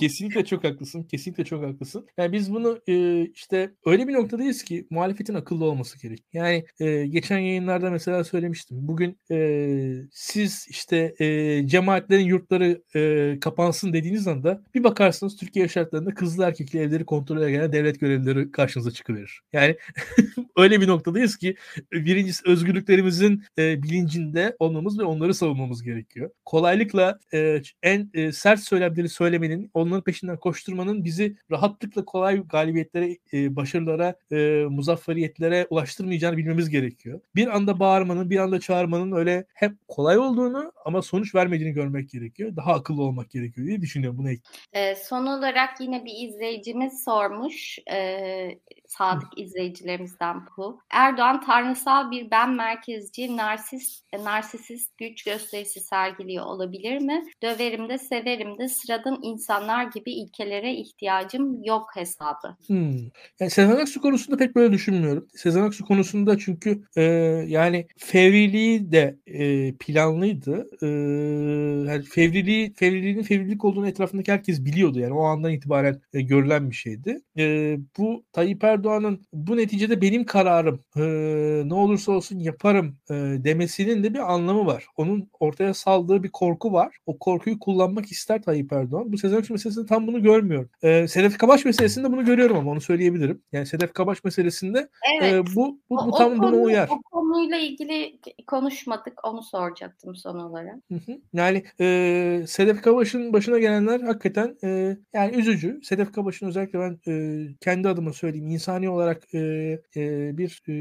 Speaker 2: kesinlikle çok haklısın. Kesinlikle çok haklısın. Yani biz bunu e, işte öyle bir noktadayız ki muhalefetin akıllı olması gerek. Yani e, geçen yayınlarda mesela söylemiştim. Bugün e, siz işte e, cemaatlerin yurtları e, kapansın dediğiniz anda bir bakarsınız Türkiye şartlarında kızlı erkekli evleri kontrol eden devlet görevlileri karşınıza çıkıverir. Yani öyle bir noktadayız ki birincisi özgürlüklerimizin e, bilincinde olmamız ve onları savunmamız gerekiyor. Kolaylıkla e, en e, sert söylemleri söylemenin, onların peşinden koşturmanın bizi rahatlıkla kolay galibiyetlere, e, başarılara, e, muzafferiyetlere ulaştırmayacağını bilmemiz gerekiyor. Bir anda bağırmanın, bir anda çağırmanın öyle hep kolay olduğunu ama sonuç vermediğini görmek gerekiyor. Daha akıllı olmak gerekiyor diye düşünüyorum. Bunu
Speaker 1: e, son olarak yine bir izleyicimiz sormuş. E, sadık izleyicilerimizden bu. Erdoğan tanrısal bir ben merkezci, narsist, e, narsisist güç gösterisi sergiliyor olabilir mi? Döverim de severim de sıradan insanlar gibi ilkelere ihtiyacım yok hesabı.
Speaker 2: Hmm. Yani Sezen Aksu konusunda pek böyle düşünmüyorum. Sezen Aksu konusunda çünkü e, yani fevriliği de e, planlıydı. E, yani fevriliği, fevriliğinin fevrilik olduğunu etrafındaki herkes biliyordu. Yani o andan itibaren e, görülen bir şeydi. E, bu Tayyip Erdoğan'ın bu neticede benim kararım e, ne olursa olsun yaparım e, demesinin de bir anlamı var. Onun ortaya saldığı bir korku var. O korkuyu kullanmak ister Tayyip Erdoğan. Bu Sezen Aksu meselesinde tam bunu görmüyorum. E, Sedef Kabaş meselesinde bunu görüyorum ama onu söyleyebilirim. Yani Sedef Kabaş meselesinde evet. e, bu, bu, bu o, tam o buna konu, uyar.
Speaker 1: O konuyla ilgili konuşmadık. Onu soracaktım son olarak.
Speaker 2: Hı hı. Yani e, Sedef Kabaş'ın başına gelenler hakikaten e, yani üzücü. Sedef Kabaş'ın özellikle ben e, kendi adıma söyleyeyim insani olarak e, e, bir e,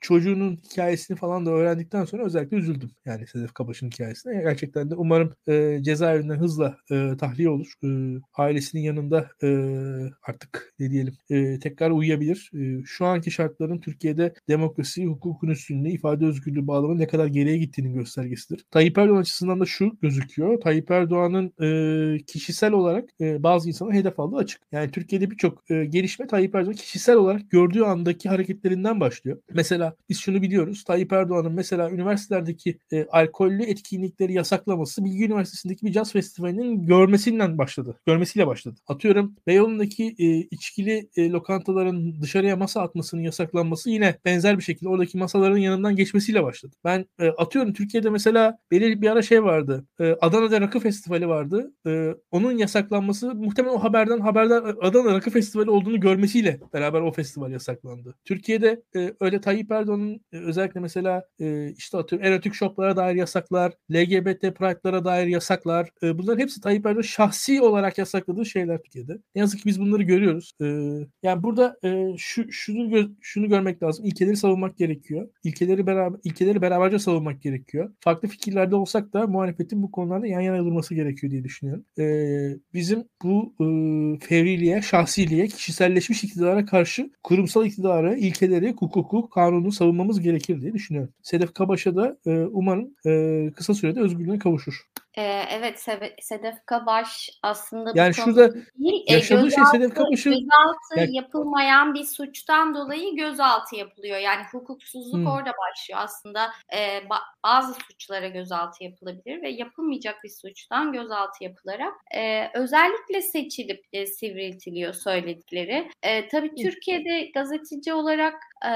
Speaker 2: çocuğunun hikayesini falan da öğrendikten sonra özellikle üzüldüm. Yani Sedef Kabaş'ın hikayesine. Gerçekten de umarım e, cezaevinden hızla e, tahliye olur. E, ailesinin yanında e, artık ne diyelim e, tekrar uyuyabilir. E, şu anki şartların Türkiye'de demokrasi, hukukun üstünlüğü, ifade özgürlüğü bağlamında ne kadar geriye gittiğinin göstergesidir. Tayyip Erdoğan açısından da şu gözüküyor. Tayyip Erdoğan'ın e, kişisel olarak e, bazı insana hedef aldığı açık. Yani Türkiye'de birçok e, gelişme Tayyip Erdoğan kişisel olarak gördüğü andaki hareketlerinden başlıyor. Mesela biz şunu biliyoruz. Tayyip Erdoğan'ın mesela üniversitelerdeki e, alkollü etkinlikleri yasaklaması Bilgi Üniversitesi'ndeki bir caz festivalinin görmesinden başladı. Görmesiyle başladı. Atıyorum Beyoğlu'ndaki e, içkili e, lokantaların dışarıya masa atmasının yasaklanması yine benzer bir şekilde oradaki masaların yanından geçmesiyle başladı. Ben e, atıyorum Türkiye'de mesela belirli bir ara şey vardı. E, Adana'da Rakı Festivali vardı. E, onun yasaklanması muhtemelen o haberden haberden Adana Rakı Festivali olduğunu görmesiyle beraber o festival yasaklandı. Türkiye'de e, öyle Tayyip Erdoğan'ın e, özellikle mesela e, işte atıyorum erotik shoplara dair yasaklar, LGBT pride'lara dair yasaklar. E, bunların hepsi Tayyip Erdoğan şahsi olarak yasakladığı şeyler Türkiye'de. Ne yazık ki biz bunları görüyoruz. E, yani burada e, şu şunu gö- şunu görmek lazım. İlkeleri savunmak gerekiyor. İlkeleri beraber ilkeleri beraberce savunmak gerekiyor. Farklı fikirlerde olsak da muhalefetin bu konularda yan yana durması gerekiyor diye düşünüyorum. E, bizim bu e, fevriliğe, şahsiliğe, kişiselleşmiş iktidara karşı kurumsal iktidarı, ilkeleri, hukuku, kanunu savunmamız gerekir diye düşünüyorum. Sedef Kabaş'a da e, umarım e, kısa sürede özgürlüğüne kavuşur.
Speaker 1: Ee, evet Sedef Kabaş aslında
Speaker 2: yani bu şurada değil, e, yaşadığı gözaltı, şey Sedef Kabaş'ın
Speaker 1: gözaltı yani, yapılmayan bir suçtan dolayı gözaltı yapılıyor. Yani hukuksuzluk hmm. orada başlıyor. Aslında e, bazı suçlara gözaltı yapılabilir ve yapılmayacak bir suçtan gözaltı yapılarak e, özellikle seçilip e, sivriltiliyor söyledikleri. E, tabii hmm. Türkiye'de gazeteci olarak e,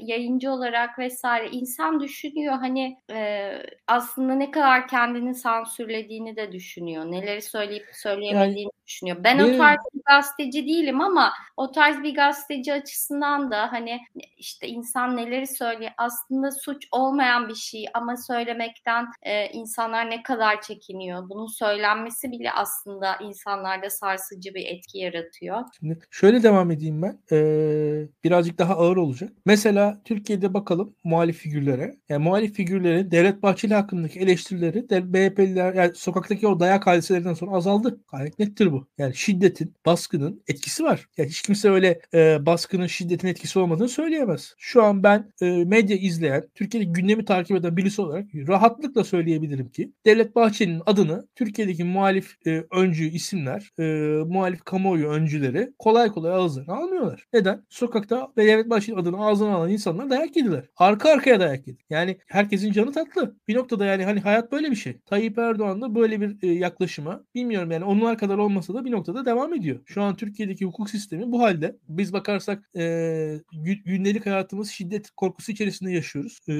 Speaker 1: yayıncı olarak vesaire insan düşünüyor hani e, aslında ne kadar kendini sansürlediğini de düşünüyor. Neleri söyleyip söyleyemediğini yani, düşünüyor. Ben benim... o tarz bir gazeteci değilim ama o tarz bir gazeteci açısından da hani işte insan neleri söylüyor aslında suç olmayan bir şey ama söylemekten e, insanlar ne kadar çekiniyor. Bunun söylenmesi bile aslında insanlarda sarsıcı bir etki yaratıyor.
Speaker 2: Şimdi şöyle devam edeyim ben. Ee, birazcık daha ağır olacak olacak. Mesela Türkiye'de bakalım muhalif figürlere. Yani muhalif figürlerin Devlet Bahçeli hakkındaki eleştirileri de BHP'liler yani sokaktaki o dayak hadiselerinden sonra azaldı. Gayet nettir bu. Yani şiddetin, baskının etkisi var. Yani hiç kimse öyle e, baskının, şiddetin etkisi olmadığını söyleyemez. Şu an ben e, medya izleyen, Türkiye'de gündemi takip eden birisi olarak rahatlıkla söyleyebilirim ki Devlet Bahçeli'nin adını Türkiye'deki muhalif e, öncü isimler, e, muhalif kamuoyu öncüleri kolay kolay ağızlarına almıyorlar. Neden? Sokakta Devlet Bahçeli'nin adını ağzına alan insanlar dayak yediler. Arka arkaya dayak yedi. Yani herkesin canı tatlı. Bir noktada yani hani hayat böyle bir şey. Tayyip Erdoğan da böyle bir e, yaklaşıma bilmiyorum yani onlar kadar olmasa da bir noktada devam ediyor. Şu an Türkiye'deki hukuk sistemi bu halde. Biz bakarsak e, gündelik hayatımız şiddet korkusu içerisinde yaşıyoruz. E,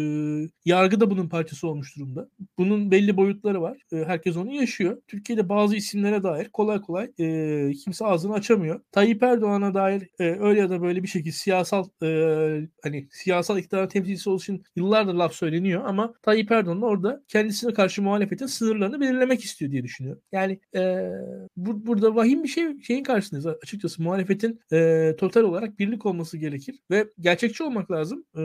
Speaker 2: yargı da bunun parçası olmuş durumda. Bunun belli boyutları var. E, herkes onu yaşıyor. Türkiye'de bazı isimlere dair kolay kolay e, kimse ağzını açamıyor. Tayyip Erdoğan'a dair e, öyle ya da böyle bir şekilde siyasal e, hani siyasal iktidar temsilcisi olduğu yıllardır laf söyleniyor ama Tayyip Erdoğan orada kendisine karşı muhalefetin sınırlarını belirlemek istiyor diye düşünüyorum. Yani e, bu, burada vahim bir şey şeyin karşısındayız açıkçası. Muhalefetin e, total olarak birlik olması gerekir ve gerçekçi olmak lazım. E,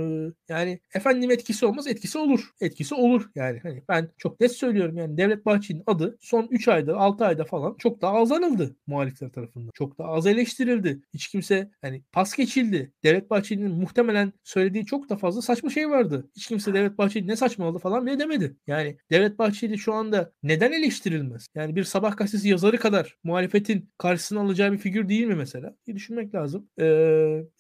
Speaker 2: yani efendim etkisi olmaz, etkisi olur. Etkisi olur yani. Hani ben çok net söylüyorum yani Devlet Bahçeli'nin adı son 3 ayda, 6 ayda falan çok daha az anıldı muhalifler tarafından. Çok daha az eleştirildi. Hiç kimse hani pas geçildi. Devlet Bahçeli'nin muhtemelen söylediği çok da fazla saçma şey vardı. Hiç kimse Devlet Bahçeli ne saçmaladı falan bile demedi. Yani Devlet Bahçeli şu anda neden eleştirilmez? Yani bir sabah gazetesi yazarı kadar muhalefetin karşısına alacağı bir figür değil mi mesela? Bir düşünmek lazım. Ee,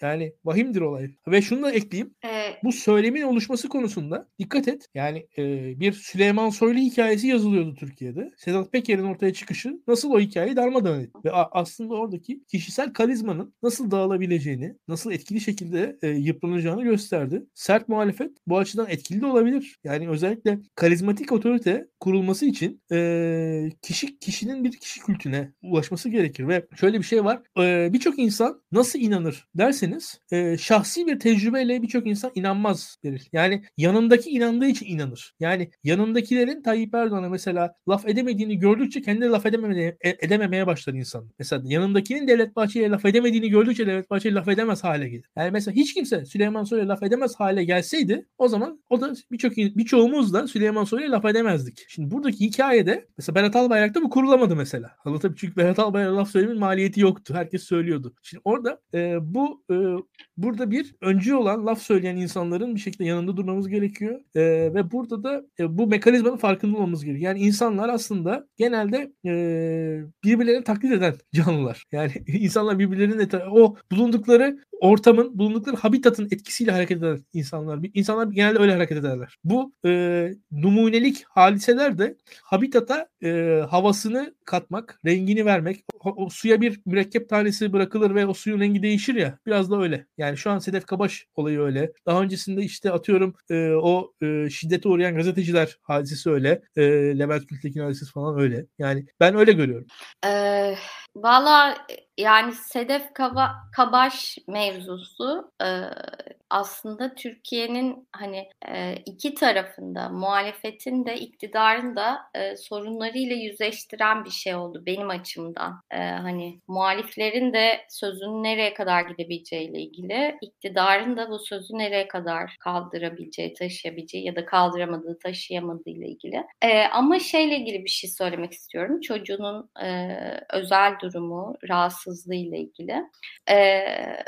Speaker 2: yani vahimdir olay. Ve şunu da ekleyeyim. Ee, bu söylemin oluşması konusunda dikkat et. Yani e, bir Süleyman Soylu hikayesi yazılıyordu Türkiye'de. Sedat Peker'in ortaya çıkışı nasıl o hikayeyi darmadağın etti. Ve aslında oradaki kişisel karizmanın nasıl dağılabileceğini, nasıl etkili şekilde e, yıpranacağını gösterdi. Sert muhalefet bu açıdan etkili de olabilir. Yani özellikle karizmatik otorite kurulması için e, kişi kişinin bir kişi kültüne ulaşması gerekir ve şöyle bir şey var. E, birçok insan nasıl inanır derseniz e, şahsi bir tecrübeyle birçok insan inanmaz verir. Yani yanındaki inandığı için inanır. Yani yanındakilerin Tayyip Erdoğan'a mesela laf edemediğini gördükçe kendi laf edememeye, edememeye başlar insan. Mesela yanındakinin Devlet Bahçeli'ye laf edemediğini gördükçe Devlet Bahçeli laf edemez hale gelir. Yani mesela hiç kimse Süleyman Soylu'ya laf edemez hale gelseydi o zaman o da birçok birçoğumuz da Süleyman Soylu'ya laf edemezdik. Şimdi buradaki hikayede mesela Berat Albayrak'ta bu kurulamadı mesela. Anlatabiliyor çünkü Berat Albayrak'a laf söylemenin maliyeti yoktu. Herkes söylüyordu. Şimdi orada e, bu e, burada bir öncü olan laf söyleyen insanların bir şekilde yanında durmamız gerekiyor. E, ve burada da e, bu mekanizmanın farkında olmamız gerekiyor. Yani insanlar aslında genelde e, birbirlerini taklit eden canlılar. Yani insanlar birbirlerinin o bulundukları ortamın, bulundukları habitatın etkisiyle hareket eden insanlar. İnsanlar genelde öyle hareket ederler. Bu e, numunelik hadiseler de habitata e, havasını katmak, rengini vermek. O, o suya bir mürekkep tanesi bırakılır ve o suyun rengi değişir ya. Biraz da öyle. Yani Yani şu an Sedef Kabaş olayı öyle. Daha öncesinde işte atıyorum e, o e, şiddete uğrayan gazeteciler hadisesi öyle. E, Levent Gültekin hadisesi falan öyle. Yani ben öyle görüyorum.
Speaker 1: Ee, Valla yani Sedef Kaba, Kabaş mevzusu e, aslında Türkiye'nin hani e, iki tarafında muhalefetin de iktidarın da e, sorunlarıyla yüzleştiren bir şey oldu benim açımdan. E, hani muhaliflerin de sözün nereye kadar gidebileceğiyle ilgili, iktidarın da bu sözü nereye kadar kaldırabileceği, taşıyabileceği ya da kaldıramadığı, taşıyamadığı ile ilgili. E, ama şeyle ilgili bir şey söylemek istiyorum. Çocuğunun e, özel durumu, rahatsızlığı ile ilgili. E,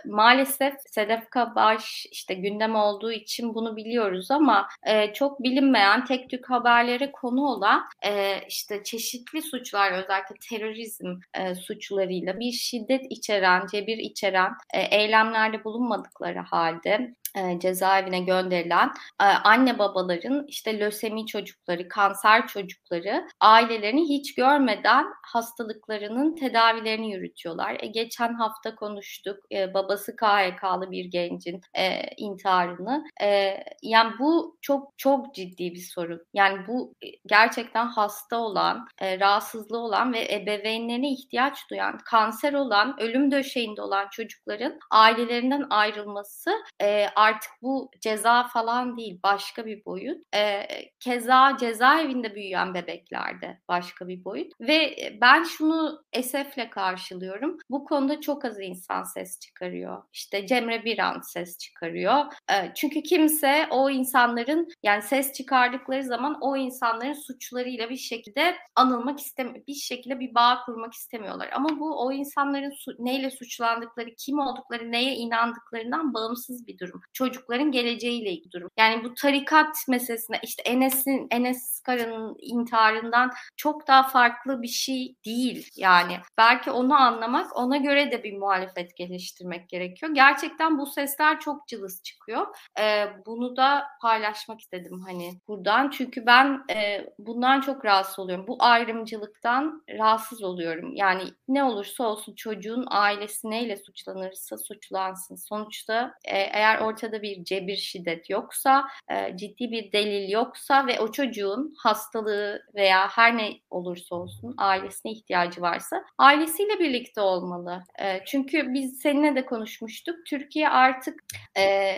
Speaker 1: maalesef Sedef Kabaş işte gündem olduğu için bunu biliyoruz ama e, çok bilinmeyen tek tük haberlere konu olan e, işte çeşitli suçlar özellikle terörizm e, suçlarıyla bir şiddet içeren, cebir içeren e, eylemlerde bulunmadıkları halde e, cezaevine gönderilen e, anne babaların işte lösemi çocukları, kanser çocukları ailelerini hiç görmeden hastalıklarının tedavilerini yürütüyorlar. E, geçen hafta konuştuk e, babası KHK'lı bir gencin e, intiharını. E, yani bu çok çok ciddi bir sorun. Yani bu gerçekten hasta olan, e, rahatsızlığı olan ve ebeveynlerine ihtiyaç duyan, kanser olan, ölüm döşeğinde olan çocukların ailelerinden ayrılması e, artık bu ceza falan değil başka bir boyut. E, keza cezaevinde büyüyen bebeklerde başka bir boyut ve ben şunu esefle karşılıyorum. Bu konuda çok az insan ses çıkarıyor. İşte Cemre Biran ses çıkarıyor. E, çünkü kimse o insanların yani ses çıkardıkları zaman o insanların suçlarıyla bir şekilde anılmak istemiyor. Bir şekilde bir bağ kurmak istemiyorlar. Ama bu o insanların su- neyle suçlandıkları, kim oldukları, neye inandıklarından bağımsız bir durum. Çocukların geleceğiyle ilgili durum. Yani bu tarikat meselesine işte Enes'in Enes Kara'nın intiharından çok daha farklı bir şey değil. Yani belki onu anlamak, ona göre de bir muhalefet geliştirmek gerekiyor. Gerçekten bu sesler çok cılız çıkıyor. Ee, bunu da paylaşmak istedim hani buradan. Çünkü ben e, bundan çok rahatsız oluyorum. Bu ayrımcılıktan rahatsız oluyorum. Yani ne olursa olsun çocuğun ailesi neyle suçlanırsa suçlansın. Sonuçta e, eğer ortada bir cebir şiddet yoksa, e, ciddi bir delil yoksa ve o çocuğun hastalığı veya her ne olursa olsun ailesine ihtiyacı varsa ailesiyle birlikte olmalı. E, çünkü biz seninle de konuşmuştuk. Türkiye artık e,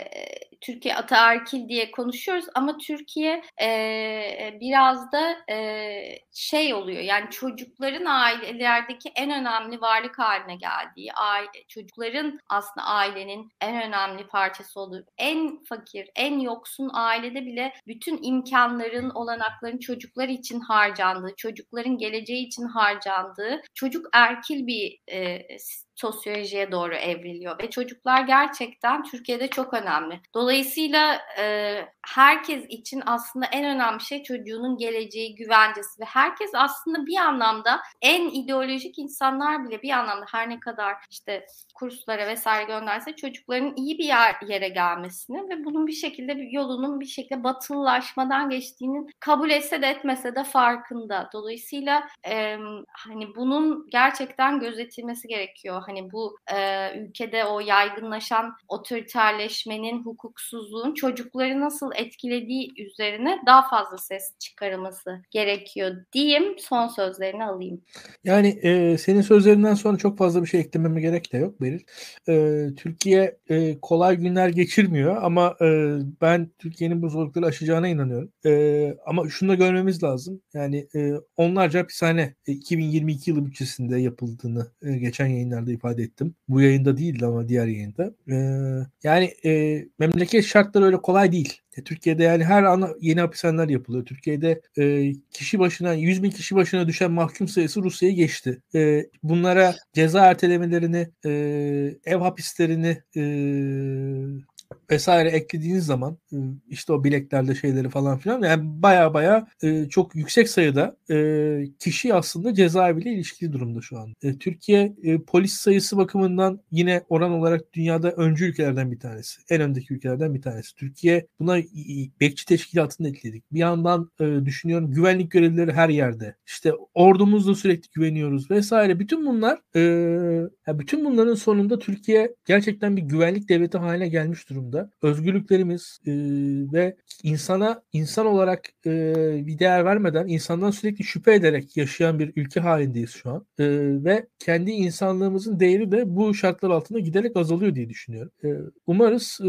Speaker 1: Türkiye ataerkil diye konuşuyoruz ama Türkiye e, biraz da e, şey oluyor. Yani çocukların ailelerdeki en önemli varlık haline geldiği, aile, çocukların aslında ailenin en önemli parçası olduğu, en fakir, en yoksun ailede bile bütün imkanların, olanakların çocuklar için harcandığı, çocukların geleceği için harcandığı, çocuk erkil bir e, sosyolojiye doğru evriliyor ve çocuklar gerçekten Türkiye'de çok önemli. Dolayısıyla e, herkes için aslında en önemli şey çocuğunun geleceği, güvencesi ve herkes aslında bir anlamda en ideolojik insanlar bile bir anlamda her ne kadar işte kurslara vesaire gönderse çocukların iyi bir yer, yere gelmesini ve bunun bir şekilde bir yolunun bir şekilde batılılaşmadan geçtiğini kabul etse de etmese de farkında. Dolayısıyla e, hani bunun gerçekten gözetilmesi gerekiyor hani bu e, ülkede o yaygınlaşan otoriterleşmenin, hukuksuzluğun çocukları nasıl etkilediği üzerine daha fazla ses çıkarılması gerekiyor diyeyim. Son sözlerini alayım.
Speaker 2: Yani e, senin sözlerinden sonra çok fazla bir şey eklememe gerek de yok Beril. E, Türkiye e, kolay günler geçirmiyor ama e, ben Türkiye'nin bu zorlukları aşacağına inanıyorum. E, ama şunu da görmemiz lazım. Yani e, onlarca hapishane 2022 yılı bütçesinde yapıldığını e, geçen yayınlarda ifade ettim. Bu yayında değildi ama diğer yayında. Ee, yani e, memleket şartları öyle kolay değil. E, Türkiye'de yani her an yeni hapishaneler yapılıyor. Türkiye'de e, kişi başına 100 bin kişi başına düşen mahkum sayısı Rusya'ya geçti. E, bunlara ceza ertelemelerini, e, ev hapislerini e, vesaire eklediğiniz zaman e, işte o bileklerde şeyleri falan filan yani baya baya e, çok yüksek sayıda e, kişi aslında cezaeviyle ilişkili durumda şu an. Türkiye polis sayısı bakımından yine oran olarak dünyada öncü ülkelerden bir tanesi. En öndeki ülkelerden bir tanesi. Türkiye buna bekçi teşkilatını ekledik. Bir yandan düşünüyorum güvenlik görevlileri her yerde. İşte ordumuzla sürekli güveniyoruz vesaire. Bütün bunlar bütün bunların sonunda Türkiye gerçekten bir güvenlik devleti haline gelmiş durumda. Özgürlüklerimiz e, ve insana insan olarak e, bir değer vermeden insandan sürekli şüphe ederek yaşayan bir ülke halindeyiz şu an. E, ve kendi insanlığımızın değeri de bu şartlar altında giderek azalıyor diye düşünüyorum. E, umarız e,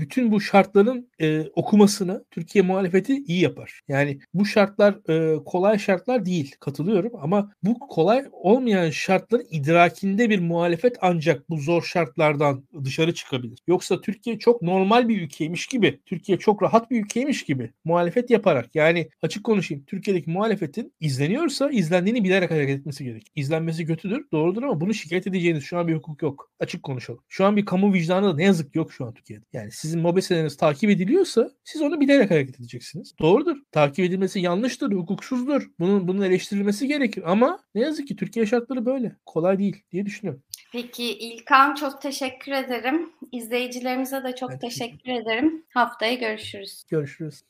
Speaker 2: bütün bu şartların e, okumasını Türkiye muhalefeti iyi yapar. Yani bu şartlar e, kolay şartlar değil katılıyorum ama bu kolay olmayan şartların idrakinde bir muhalefet ancak bu zor şartlardan dışarı çıkabilir. Yoksa Türkiye çok normal bir ülkeymiş gibi, Türkiye çok rahat bir ülkeymiş gibi muhalefet yaparak yani açık konuşayım Türkiye'deki muhalefetin izleniyorsa izlendiğini bilerek hareket etmesi gerek. İzlenmesi kötüdür, doğrudur ama bunu şikayet edeceğiniz şu an bir hukuk yok. Açık konuşalım. Şu an bir kamu vicdanı da ne yazık yok şu an Türkiye'de. Yani sizin mobeseleriniz takip ediliyorsa siz onu bilerek hareket edeceksiniz. Doğrudur. Takip edilmesi yanlıştır, hukuksuzdur. Bunun bunun eleştirilmesi gerekir ama ne yazık ki Türkiye şartları böyle. Kolay değil diye düşünüyorum.
Speaker 1: Peki İlkan çok teşekkür ederim. İzleyicilerimize de çok evet. teşekkür ederim. Haftaya görüşürüz.
Speaker 2: Görüşürüz.